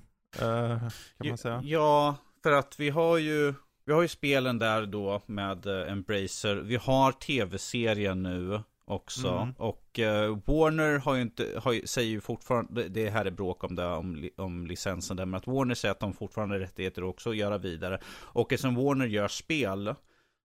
kan man säga. Ja, för att vi har ju vi har ju spelen där då med uh, Embracer. Vi har tv-serien nu också. Mm. Och uh, Warner har ju inte, har, säger ju fortfarande, det här är bråk om det, om, om licensen där, men att Warner säger att de fortfarande har rättigheter också att göra vidare. Och eftersom Warner gör spel,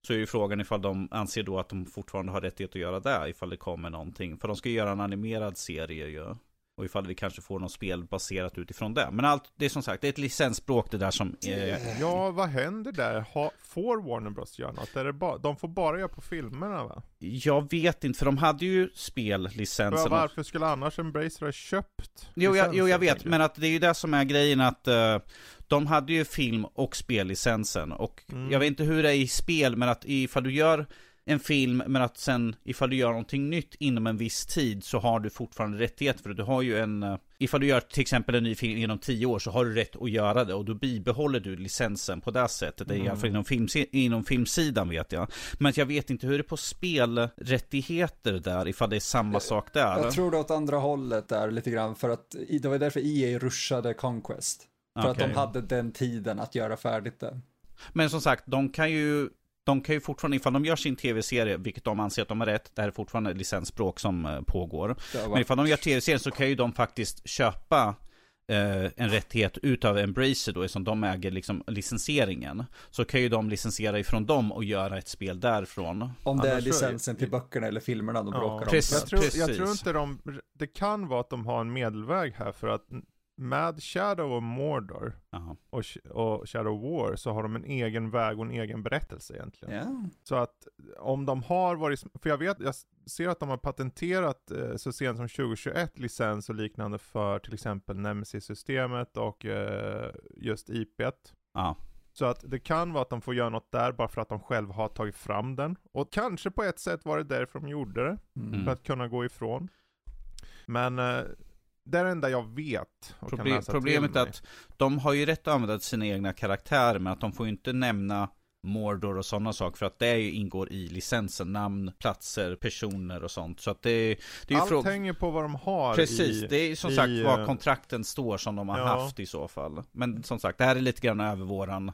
så är ju frågan ifall de anser då att de fortfarande har rättighet att göra det, ifall det kommer någonting. För de ska ju göra en animerad serie ju. Och ifall vi kanske får något spel baserat utifrån det. Men allt, det är som sagt, det är ett licensspråk det där som... Eh... Ja, vad händer där? Ha, får Warner Bros göra något? Är det ba, de får bara göra på filmerna va? Jag vet inte, för de hade ju spellicensen. Varför skulle annars Embracer ha köpt Jo, jag, jo, jag vet, men att det är ju det som är grejen att uh, de hade ju film och spellicensen. Och mm. jag vet inte hur det är i spel, men att ifall du gör en film, men att sen ifall du gör någonting nytt inom en viss tid så har du fortfarande rättighet för det. Du har ju en, eh, ifall du gör till exempel en ny film inom tio år så har du rätt att göra det och då bibehåller du licensen på det sättet. Det är mm. i alla fall inom, film, inom filmsidan vet jag. Men jag vet inte hur det är på spelrättigheter där, ifall det är samma sak där. Jag tror det åt andra hållet där lite grann för att det var därför EA rushade Conquest. För okay. att de hade den tiden att göra färdigt det. Men som sagt, de kan ju de kan ju fortfarande, ifall de gör sin tv-serie, vilket de anser att de har rätt, det här är fortfarande licensspråk som eh, pågår. Men ifall de gör tv-serien så kan ju de faktiskt köpa eh, en rättighet utav Embracer då, eftersom de äger liksom licensieringen. Så kan ju de licensiera ifrån dem och göra ett spel därifrån. Om det är licensen till böckerna eller filmerna de ja, bråkar om. Precis, jag, tror, jag tror inte de, det kan vara att de har en medelväg här för att med Shadow of Mordor och, och, Shadow War så har de en egen väg och en egen berättelse egentligen. Yeah. Så att om de har varit, för jag vet, jag ser att de har patenterat eh, så sent som 2021 licens och liknande för till exempel Nemesis-systemet och eh, just IP1. Ja. Så att det kan vara att de får göra något där bara för att de själva har tagit fram den. Och kanske på ett sätt var det därför de gjorde det. Mm. För att kunna gå ifrån. Men eh, det är det enda jag vet. Problem, problemet är att de har ju rätt att använda sina egna karaktärer, men att de får ju inte nämna Mordor och sådana saker för att det ingår i licensen, namn, platser, personer och sånt. Så att det, det är Allt fråga... hänger på vad de har Precis, i, det är som i, sagt vad eh, kontrakten står som de har ja. haft i så fall. Men som sagt, det här är lite grann över våran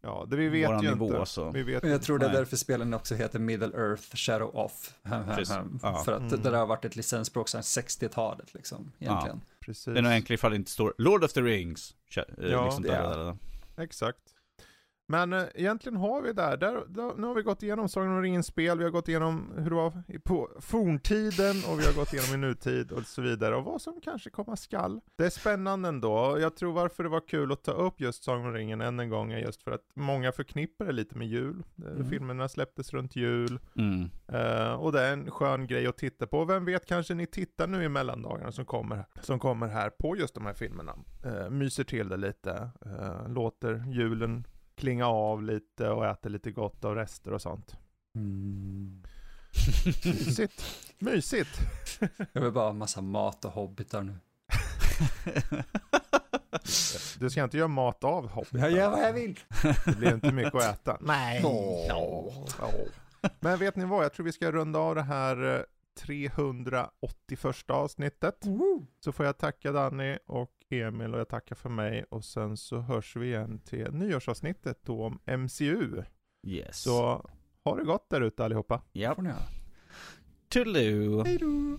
Ja, det vi vet ju nivå, inte. Så. Vi vet jag tror det är därför spelen också heter Middle Earth Shadow Off. Ja. För att mm. det där har varit ett licensspråk sedan 60-talet liksom, egentligen. Ja, precis. Det är nog enklare ifall det inte står Lord of the Rings. Ja, liksom det är. Exakt. Men äh, egentligen har vi där, där, där, nu har vi gått igenom Sagan om ringen spel, vi har gått igenom hur det var på forntiden och vi har gått igenom i nutid och så vidare och vad som kanske komma skall. Det är spännande ändå, jag tror varför det var kul att ta upp just Sagan om ringen än en gång är just för att många förknippar det lite med jul. Eh, mm. Filmerna släpptes runt jul mm. uh, och det är en skön grej att titta på. Vem vet, kanske ni tittar nu i mellandagarna som kommer, som kommer här på just de här filmerna. Uh, myser till det lite, uh, låter julen klinga av lite och äter lite gott av rester och sånt. Mm. Mysigt. Mysigt. Jag vill bara ha massa mat och hobbitar nu. Du ska inte göra mat av hobbitar. Jag gör vad jag vill. Det blir inte mycket att äta. Nej. Oh. Oh. Men vet ni vad, jag tror vi ska runda av det här 381 avsnittet. Mm. Så får jag tacka Danny och Emil och jag tackar för mig och sen så hörs vi igen till nyårsavsnittet då om MCU. Yes. Så ha det gott där ute allihopa. Ja. Toodaloo. Hej då.